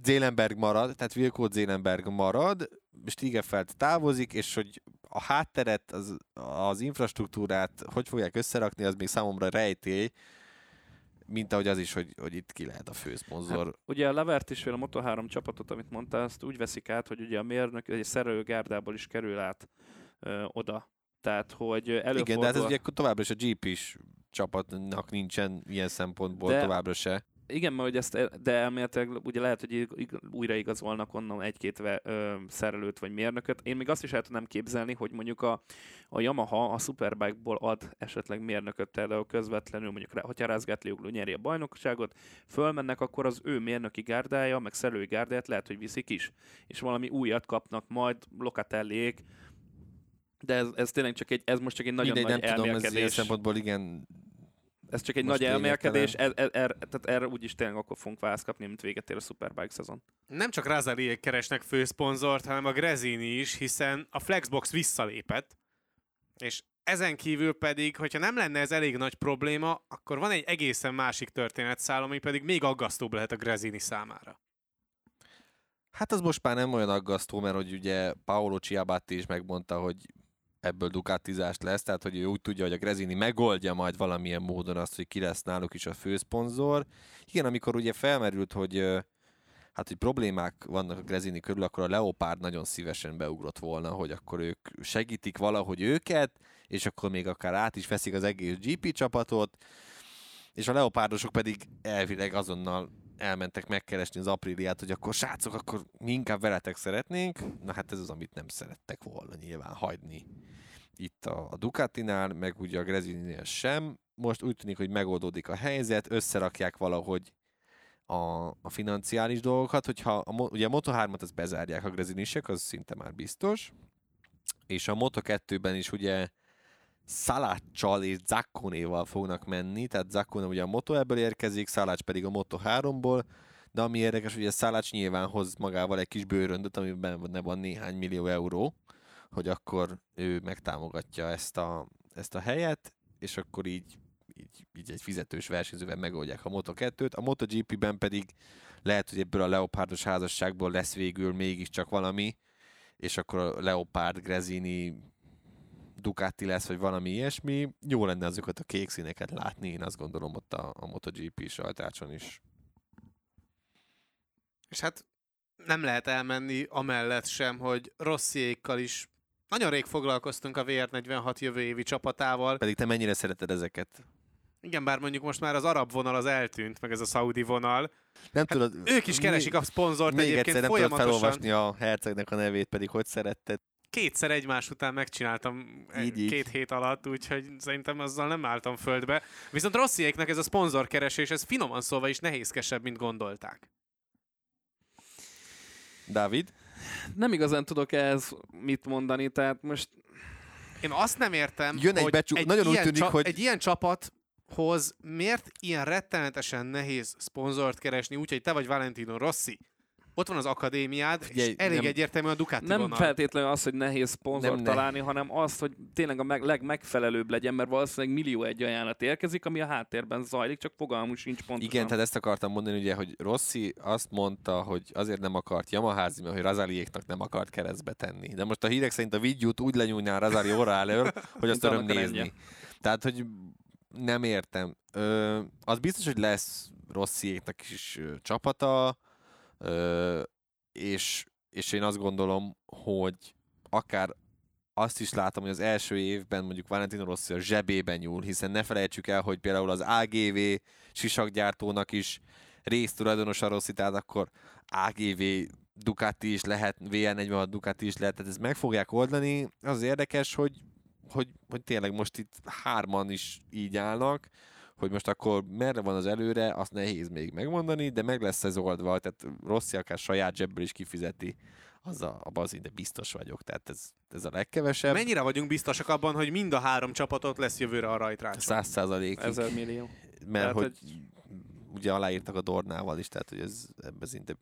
Speaker 2: Zélenberg marad, tehát Wilco Zélenberg marad, Stigefeld távozik, és hogy a hátteret, az, az infrastruktúrát hogy fogják összerakni, az még számomra rejtély, mint ahogy az is, hogy, hogy itt ki lehet a főszponzor.
Speaker 3: Hát, ugye a Levert is, a Moto3 csapatot, amit mondtál, azt úgy veszik át, hogy ugye a mérnök egy szerelőgárdából is kerül át ö, oda. Tehát, hogy előfordul...
Speaker 2: Igen, de hát ez ugye továbbra is a GP-s csapatnak nincsen ilyen szempontból
Speaker 3: De-
Speaker 2: továbbra se.
Speaker 3: Igen, mert hogy ezt, de elméletileg ugye lehet, hogy ig- ig- újraigazolnak onnan egy-két ve, ö, szerelőt vagy mérnököt. Én még azt is el tudnám képzelni, hogy mondjuk a, a Yamaha a Superbike-ból ad esetleg mérnököt például közvetlenül, mondjuk rá- hogyha Rázgátlioglu nyeri a bajnokságot, fölmennek, akkor az ő mérnöki gárdája, meg szerelői gárdáját lehet, hogy viszik is. És valami újat kapnak majd Locatelliék, de ez, ez tényleg csak egy, ez most csak egy nagyon
Speaker 2: Mindegy,
Speaker 3: nagy
Speaker 2: nem tudom, ez ilyen szempontból igen
Speaker 3: Ez csak egy
Speaker 2: Most
Speaker 3: nagy elmélkedés, er, er, er, tehát erre úgyis tényleg akkor fogunk választ kapni, mint véget ér a Superbike szezon.
Speaker 1: Nem csak Razaliék keresnek főszponzort, hanem a Grezini is, hiszen a Flexbox visszalépett, és ezen kívül pedig, hogyha nem lenne ez elég nagy probléma, akkor van egy egészen másik történetszál, ami pedig még aggasztóbb lehet a Grezini számára.
Speaker 2: Hát az most már nem olyan aggasztó, mert hogy ugye Paolo Ciabatti is megmondta, hogy ebből dukatizást lesz, tehát hogy ő úgy tudja, hogy a Grezini megoldja majd valamilyen módon azt, hogy ki lesz náluk is a főszponzor. Igen, amikor ugye felmerült, hogy hát, hogy problémák vannak a Grezini körül, akkor a Leopard nagyon szívesen beugrott volna, hogy akkor ők segítik valahogy őket, és akkor még akár át is veszik az egész GP csapatot, és a Leopardosok pedig elvileg azonnal elmentek megkeresni az apríliát, hogy akkor srácok, akkor mi inkább veletek szeretnénk. Na hát ez az, amit nem szerettek volna nyilván hagyni itt a, a Ducatinál, meg ugye a Grezininél sem. Most úgy tűnik, hogy megoldódik a helyzet, összerakják valahogy a, a financiális dolgokat, hogyha a, ugye a Moto3-at az bezárják a Grezinisek, az szinte már biztos, és a Moto2-ben is ugye Szaláccsal és Zakkonéval fognak menni, tehát Zakkone ugye a Moto ebből érkezik, Szalács pedig a Moto 3-ból, de ami érdekes, hogy a Szalács nyilván hoz magával egy kis bőröndöt, amiben benne van néhány millió euró, hogy akkor ő megtámogatja ezt a, ezt a helyet, és akkor így, így, így egy fizetős versenyzővel megoldják a Moto2-t. A MotoGP-ben pedig lehet, hogy ebből a Leopardos házasságból lesz végül mégiscsak valami, és akkor a Leopard, Grezini Ducati lesz, vagy valami ilyesmi. Jó lenne azokat a kék színeket látni, én azt gondolom ott a, a MotoGP sajtácson is.
Speaker 1: És hát nem lehet elmenni amellett sem, hogy Rossziékkal is nagyon rég foglalkoztunk a VR46 jövő évi csapatával.
Speaker 2: Pedig te mennyire szereted ezeket?
Speaker 1: Igen, bár mondjuk most már az arab vonal az eltűnt, meg ez a szaudi vonal.
Speaker 2: Nem hát tudod,
Speaker 1: ők is keresik a szponzort
Speaker 2: még
Speaker 1: egyébként
Speaker 2: egyszer nem
Speaker 1: folyamatosan.
Speaker 2: tudod felolvasni a hercegnek a nevét, pedig hogy szeretted.
Speaker 1: Kétszer egymás után megcsináltam
Speaker 2: Így,
Speaker 1: így,
Speaker 2: így.
Speaker 1: két hét alatt, úgyhogy szerintem azzal nem álltam földbe. Viszont Rossziéknek ez a szponzorkeresés, ez finoman szólva is nehézkesebb, mint gondolták.
Speaker 2: Dávid?
Speaker 3: Nem igazán tudok ehhez mit mondani, tehát most
Speaker 1: Én azt nem értem,
Speaker 2: Jön egy
Speaker 1: hogy
Speaker 2: becsú-
Speaker 1: egy
Speaker 2: nagyon úgy
Speaker 1: ilyen
Speaker 2: tűnik,
Speaker 1: csa-
Speaker 2: hogy-
Speaker 1: egy ilyen csapathoz miért ilyen rettenetesen nehéz szponzort keresni, úgyhogy te vagy Valentino Rossi. Ott van az akadémiád,
Speaker 2: Figyelj,
Speaker 1: és elég
Speaker 2: nem-
Speaker 1: egyértelmű a Ducati
Speaker 3: nem
Speaker 1: vonal.
Speaker 3: feltétlenül az, hogy nehéz szponzort
Speaker 2: Nem, ne.
Speaker 3: találni, hanem az, hogy tényleg a meg, legmegfelelőbb legyen, mert valószínűleg millió egy ajánlat érkezik, ami a háttérben zajlik, csak fogalmunk sincs pontosan.
Speaker 2: Igen, tehát ezt akartam mondani, ugye, hogy Rossi azt mondta, hogy azért nem akart Yamaházni, mert hogy Razaliéknak nem akart keresztbe tenni. De most a hírek szerint a videót úgy lenyúlná Razali orra elől, hogy azt
Speaker 3: a
Speaker 2: nézni.
Speaker 3: rendje.
Speaker 2: Tehát, hogy nem értem. Ö, az biztos, hogy lesz Rossziéknak is ö, csapata, és, és én azt gondolom, hogy akár azt is látom, hogy az első évben mondjuk Valentino Rossi a zsebében nyúl, hiszen ne felejtsük el, hogy például az AGV sisakgyártónak is résztulajdonos a Rossi, tehát akkor AGV Ducati is lehet, VR46 Ducati is lehet, tehát ezt meg fogják oldani. Az érdekes, hogy, hogy, hogy tényleg most itt hárman is így állnak, hogy most akkor merre van az előre, azt nehéz még megmondani, de meg lesz ez oldva, tehát Rossi akár saját zsebből is kifizeti, az a, abban az de biztos vagyok, tehát ez, ez a legkevesebb.
Speaker 1: Mennyire vagyunk biztosak abban, hogy mind a három csapatot lesz jövőre a rajtrácson?
Speaker 2: Száz százalékig,
Speaker 3: Ezer millió.
Speaker 2: mert
Speaker 3: tehát,
Speaker 2: hogy, ugye aláírtak a Dornával is, tehát hogy ez ebben szinte...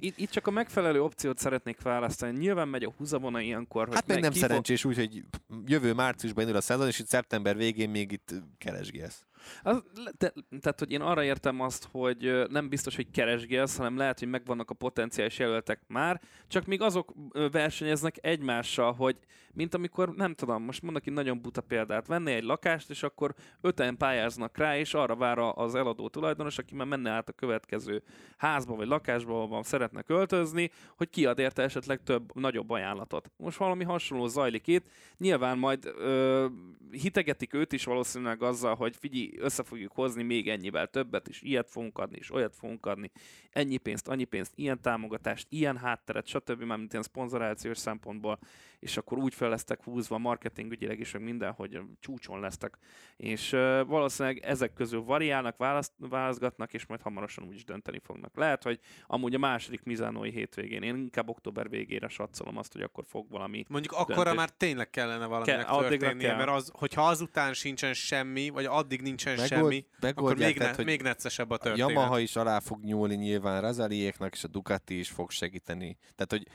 Speaker 3: Itt, itt csak a megfelelő opciót szeretnék választani. Nyilván megy a húzavona ilyenkor, hogy
Speaker 2: Hát még
Speaker 3: meg
Speaker 2: nem
Speaker 3: ki fog-
Speaker 2: szerencsés úgy, hogy jövő márciusban indul a szezon, és itt szeptember végén még itt keresgélsz.
Speaker 3: Az, de, tehát, hogy én arra értem azt, hogy nem biztos, hogy keresgélsz, hanem lehet, hogy megvannak a potenciális jelöltek már, csak még azok versenyeznek egymással, hogy mint amikor, nem tudom, most mondok egy nagyon buta példát, venné egy lakást, és akkor öten pályáznak rá, és arra vár az eladó tulajdonos, aki már menne át a következő házba vagy lakásba, ahol szeretne költözni, hogy kiad érte esetleg több, nagyobb ajánlatot. Most valami hasonló zajlik itt. Nyilván majd ö, hitegetik őt is valószínűleg azzal, hogy figyelj, össze fogjuk hozni még ennyivel többet, és ilyet fogunk adni, és olyat fogunk adni, ennyi pénzt, annyi pénzt, ilyen támogatást, ilyen hátteret, stb. már mint ilyen szponzorációs szempontból, és akkor úgy fel lesztek húzva marketingügyileg is, meg minden, hogy csúcson lesztek. És valószínűleg ezek közül variálnak, választ, válaszgatnak, és majd hamarosan úgy is dönteni fognak. Lehet, hogy amúgy a második Mizánói hétvégén, én inkább október végére satszolom azt, hogy akkor fog valami
Speaker 1: Mondjuk
Speaker 3: döntés.
Speaker 1: már tényleg kellene valaminek
Speaker 3: addigra
Speaker 1: történnie,
Speaker 3: kell.
Speaker 1: mert az, hogyha azután sincsen semmi, vagy addig nincsen
Speaker 2: Megold-
Speaker 1: semmi, akkor még, ne, még neccesebb a
Speaker 2: A
Speaker 1: történet.
Speaker 2: Yamaha is alá fog nyúlni nyilván Razaliéknak, és a Ducati is fog segíteni. Tehát, hogy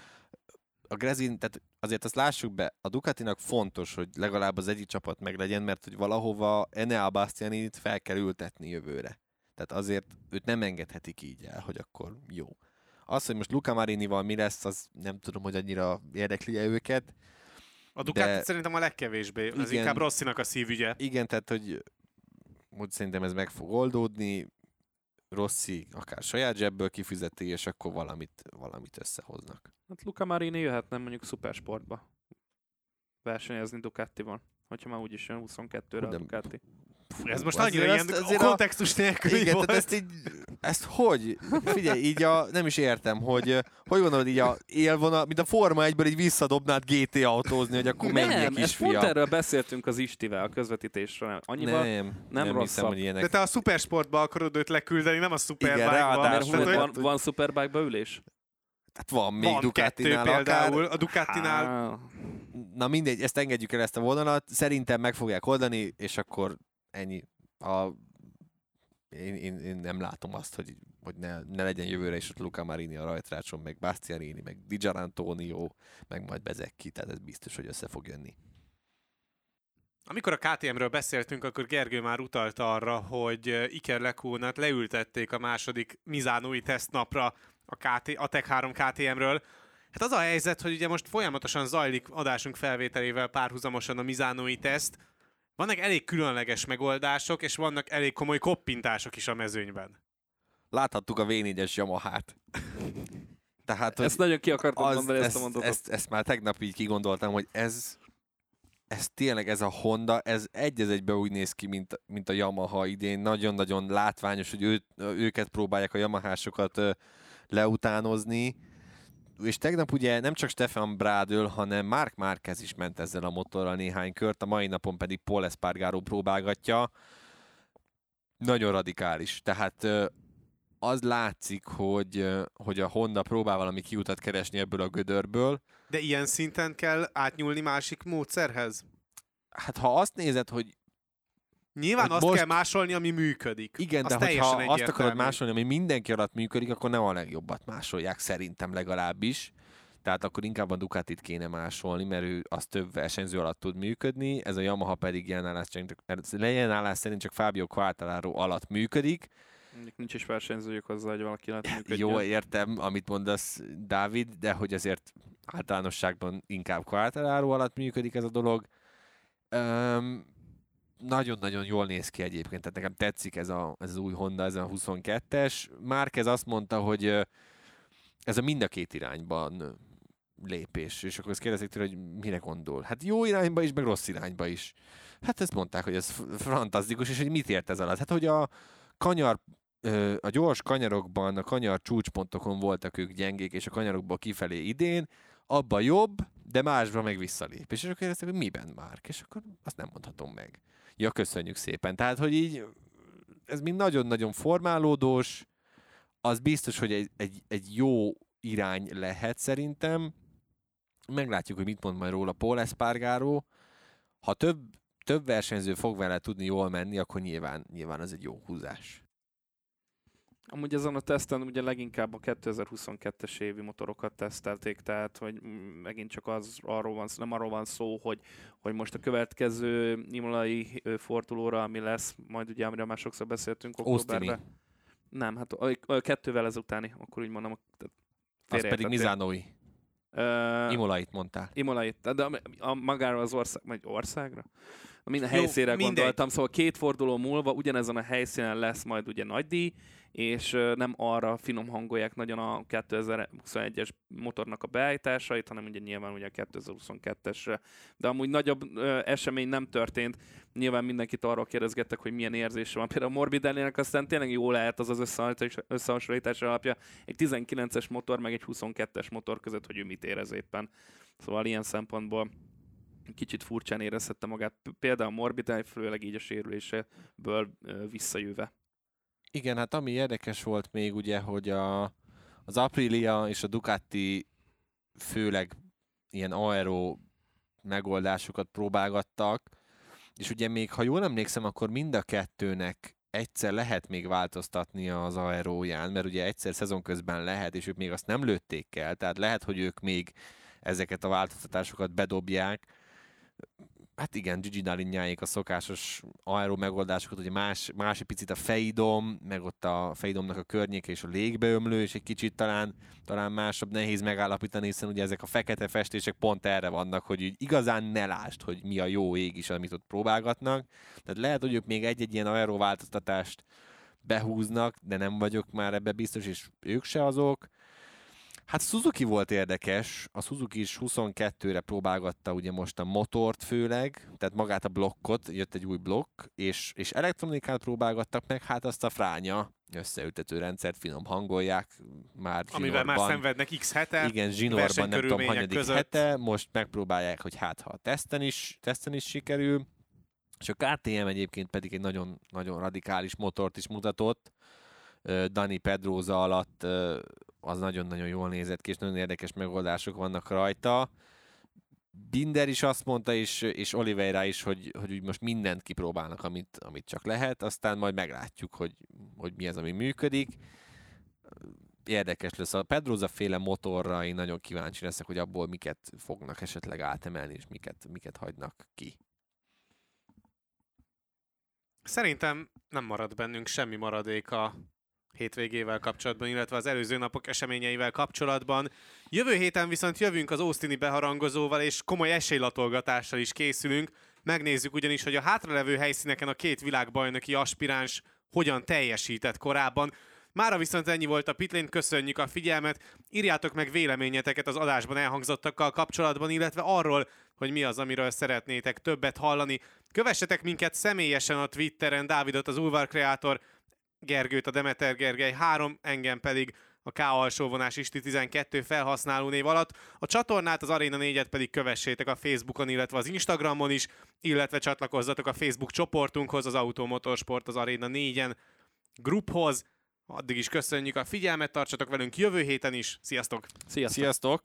Speaker 2: a Grezin, tehát azért azt lássuk be, a Ducatinak fontos, hogy legalább az egyik csapat meglegyen, mert hogy valahova Enea Bastianit fel kell ültetni jövőre. Tehát azért őt nem engedhetik így el, hogy akkor jó. Az, hogy most Luca Marinival mi lesz, az nem tudom, hogy annyira érdekli -e őket.
Speaker 1: A Ducati
Speaker 2: de-
Speaker 1: szerintem a legkevésbé, az
Speaker 2: Igen.
Speaker 1: inkább Rosszinak a szívügye.
Speaker 2: Igen, tehát, hogy úgy szerintem ez meg fog oldódni, Rossi akár saját zsebből kifizeti, és akkor valamit, valamit összehoznak.
Speaker 3: Hát Luca Marini jöhetne mondjuk szupersportba versenyezni Ducatival, hogyha már úgyis jön 22-re a
Speaker 2: De-
Speaker 3: Ducati.
Speaker 1: Ez most
Speaker 2: Azért
Speaker 1: annyira
Speaker 2: azt-
Speaker 1: ilyen
Speaker 2: azért a-
Speaker 1: kontextus nélkül
Speaker 2: Igen,
Speaker 1: volt.
Speaker 2: tehát ezt így, ezt hogy? Figyelj, így a, nem is értem, hogy hogy gondolod így a élvonal, mint a Forma 1-ből így visszadobnád GT autózni, hogy akkor menjél
Speaker 3: nem, ezt pont
Speaker 2: kisfia.
Speaker 3: erről beszéltünk az Istivel a közvetítésről. Annyival,
Speaker 2: Nem, nem, nem hiszem,
Speaker 3: rosszabb.
Speaker 2: hogy ilyenek.
Speaker 1: De te a szupersportba akarod őt leküldeni, nem a szuperbike-ba.
Speaker 3: mert
Speaker 1: Tehát,
Speaker 3: van,
Speaker 1: hogy
Speaker 3: van, Superbike beülés?
Speaker 2: Hát van még
Speaker 1: van kettő
Speaker 2: Ducatinál
Speaker 1: például,
Speaker 2: akár.
Speaker 1: a Ducatinál
Speaker 2: Na mindegy, ezt engedjük el ezt a vonalat. Szerintem meg fogják oldani, és akkor ennyi. A, én, én, én, nem látom azt, hogy, hogy ne, ne legyen jövőre is ott Luca Marini a rajtrácson, meg Bastianini, meg Di Gianantonio, meg majd Bezekki, tehát ez biztos, hogy össze fog jönni.
Speaker 1: Amikor a KTM-ről beszéltünk, akkor Gergő már utalt arra, hogy Iker Lekónat leültették a második Mizánói tesztnapra a, KT, a Tech 3 KTM-ről, Hát az a helyzet, hogy ugye most folyamatosan zajlik adásunk felvételével párhuzamosan a Mizánói teszt. Vannak elég különleges megoldások, és vannak elég komoly koppintások is a mezőnyben.
Speaker 2: Láthattuk a V4-es Yamaha-t. Tehát,
Speaker 3: Ezt nagyon ki akartam
Speaker 2: az,
Speaker 3: mondani, ezt,
Speaker 2: ezt,
Speaker 3: a mondatot.
Speaker 2: ezt, ezt, már tegnap így kigondoltam, hogy ez, ez tényleg ez a Honda, ez egy az egybe úgy néz ki, mint, mint a Yamaha idén. Nagyon-nagyon látványos, hogy ő, őket próbálják a Yamahásokat leutánozni. És tegnap ugye nem csak Stefan Bradl, hanem Mark Marquez is ment ezzel a motorral néhány kört, a mai napon pedig Paul Espargaro próbálgatja. Nagyon radikális. Tehát az látszik, hogy, hogy a Honda próbál valami kiutat keresni ebből a gödörből.
Speaker 1: De ilyen szinten kell átnyúlni másik módszerhez?
Speaker 2: Hát ha azt nézed, hogy
Speaker 1: Nyilván
Speaker 2: Hogy
Speaker 1: azt
Speaker 2: most-
Speaker 1: kell másolni, ami működik.
Speaker 2: igen,
Speaker 1: Az
Speaker 2: de
Speaker 1: teljesen
Speaker 2: azt akarod másolni, ami mindenki alatt működik, akkor nem a legjobbat másolják, szerintem legalábbis. Tehát akkor inkább a Ducatit kéne másolni, mert ő az több versenyző alatt tud működni, ez a Yamaha pedig jelenállás szerint, jelenállás szerint csak Fábio Quartararo alatt működik.
Speaker 3: Nincs is versenyzőjük hozzá, hogy valaki lehet működjön.
Speaker 2: Jó, értem, amit mondasz, Dávid, de hogy azért általánosságban inkább Quartararo alatt működik ez a dolog. Öm, nagyon-nagyon jól néz ki egyébként, tehát nekem tetszik ez, a, ez az új Honda, ez a 22-es. Márquez azt mondta, hogy ez a mind a két irányban lépés, és akkor azt kérdezik tőle, hogy mire gondol. Hát jó irányba is, meg rossz irányba is. Hát ezt mondták, hogy ez fantasztikus, és hogy mit ért ez alatt? Hát, hogy a kanyar a gyors kanyarokban, a kanyar csúcspontokon voltak ők gyengék, és a kanyarokból kifelé idén, abba jobb, de másban meg visszalép. És akkor kérdeztek, hogy miben már? És akkor azt nem mondhatom meg. Ja, köszönjük szépen. Tehát, hogy így ez mind nagyon-nagyon formálódós, az biztos, hogy egy, egy, egy jó irány lehet szerintem. Meglátjuk, hogy mit mond majd róla Paul Espargaro. Ha több, több versenyző fog vele tudni jól menni, akkor nyilván, nyilván ez egy jó húzás.
Speaker 3: Amúgy ezen a teszten ugye leginkább a 2022-es évi motorokat tesztelték, tehát hogy megint csak az arról van, nem arról van szó, hogy, hogy most a következő imolai fordulóra, ami lesz, majd ugye, amiről már sokszor beszéltünk októberben. Nem, hát a, a kettővel ezutáni, akkor úgy mondom. Tehát
Speaker 2: Az pedig. Mizánói.
Speaker 3: Ö,
Speaker 2: Imolait mondtál.
Speaker 3: Imolait, de a, a magára az ország, vagy országra? Minden
Speaker 1: Jó,
Speaker 3: helyszínre
Speaker 1: mindegy.
Speaker 3: gondoltam, szóval két forduló múlva ugyanezen a helyszínen lesz majd ugye nagy díj, és nem arra finom hangolják nagyon a 2021-es motornak a beállításait, hanem ugye nyilván ugye a 2022-esre. De amúgy nagyobb esemény nem történt. Nyilván mindenkit arról kérdezgettek, hogy milyen érzése van. Például a Morbidellinek aztán tényleg jó lehet az az összehasonlítás, alapja egy 19-es motor meg egy 22-es motor között, hogy ő mit érez éppen. Szóval ilyen szempontból kicsit furcsán érezhette magát, például Morbidelli, főleg így a sérüléseből ö, visszajöve.
Speaker 2: Igen, hát ami érdekes volt még ugye, hogy a, az Aprilia és a Ducati főleg ilyen aero megoldásokat próbálgattak, és ugye még, ha jól emlékszem, akkor mind a kettőnek egyszer lehet még változtatni az aeróján, mert ugye egyszer szezon közben lehet, és ők még azt nem lőtték el, tehát lehet, hogy ők még ezeket a változtatásokat bedobják. Hát igen, Gigi Dalinyáék a szokásos aero megoldásokat, ugye más, más egy picit a fejidom, meg ott a fejdomnak a környéke és a légbeömlő, és egy kicsit talán, talán másabb, nehéz megállapítani, hiszen ugye ezek a fekete festések pont erre vannak, hogy így igazán ne lásd, hogy mi a jó ég is, amit ott próbálgatnak. Tehát lehet, hogy ők még egy-egy ilyen aero változtatást behúznak, de nem vagyok már ebbe biztos, és ők se azok. Hát Suzuki volt érdekes, a Suzuki is 22-re próbálgatta ugye most a motort főleg, tehát magát a blokkot, jött egy új blokk, és, és elektronikát próbálgattak meg, hát azt a fránya összeültető rendszert finom hangolják, már
Speaker 1: Amivel már
Speaker 2: zsinórban.
Speaker 1: szenvednek x hete.
Speaker 2: Igen, zsinórban nem tudom, hanyadik
Speaker 1: között.
Speaker 2: hete, most megpróbálják, hogy hát ha a teszten is, teszten is sikerül. És a KTM egyébként pedig egy nagyon, nagyon radikális motort is mutatott. Dani Pedroza alatt az nagyon-nagyon jól nézett ki, és nagyon érdekes megoldások vannak rajta. Binder is azt mondta, és, és Oliveira is, hogy, hogy úgy most mindent kipróbálnak, amit, amit csak lehet, aztán majd meglátjuk, hogy, hogy mi az, ami működik érdekes lesz. A Pedroza féle motorra én nagyon kíváncsi leszek, hogy abból miket fognak esetleg átemelni, és miket, miket hagynak ki.
Speaker 1: Szerintem nem marad bennünk semmi maradék a hétvégével kapcsolatban, illetve az előző napok eseményeivel kapcsolatban. Jövő héten viszont jövünk az Austini beharangozóval, és komoly esélylatolgatással is készülünk. Megnézzük ugyanis, hogy a hátralevő helyszíneken a két világbajnoki aspiráns hogyan teljesített korábban. Mára viszont ennyi volt a Pitlane, köszönjük a figyelmet, írjátok meg véleményeteket az adásban elhangzottakkal kapcsolatban, illetve arról, hogy mi az, amiről szeretnétek többet hallani. Kövessetek minket személyesen a Twitteren, Dávidot az Ulvar Kreator, Gergőt a Demeter Gergely 3, engem pedig a K alsóvonás Isti 12 felhasználó név alatt. A csatornát, az Arena 4-et pedig kövessétek a Facebookon, illetve az Instagramon is, illetve csatlakozzatok a Facebook csoportunkhoz, az Automotorsport az Arena 4-en gruphoz. Addig is köszönjük a figyelmet, tartsatok velünk jövő héten is. Sziasztok!
Speaker 3: Sziasztok!
Speaker 2: Sziasztok!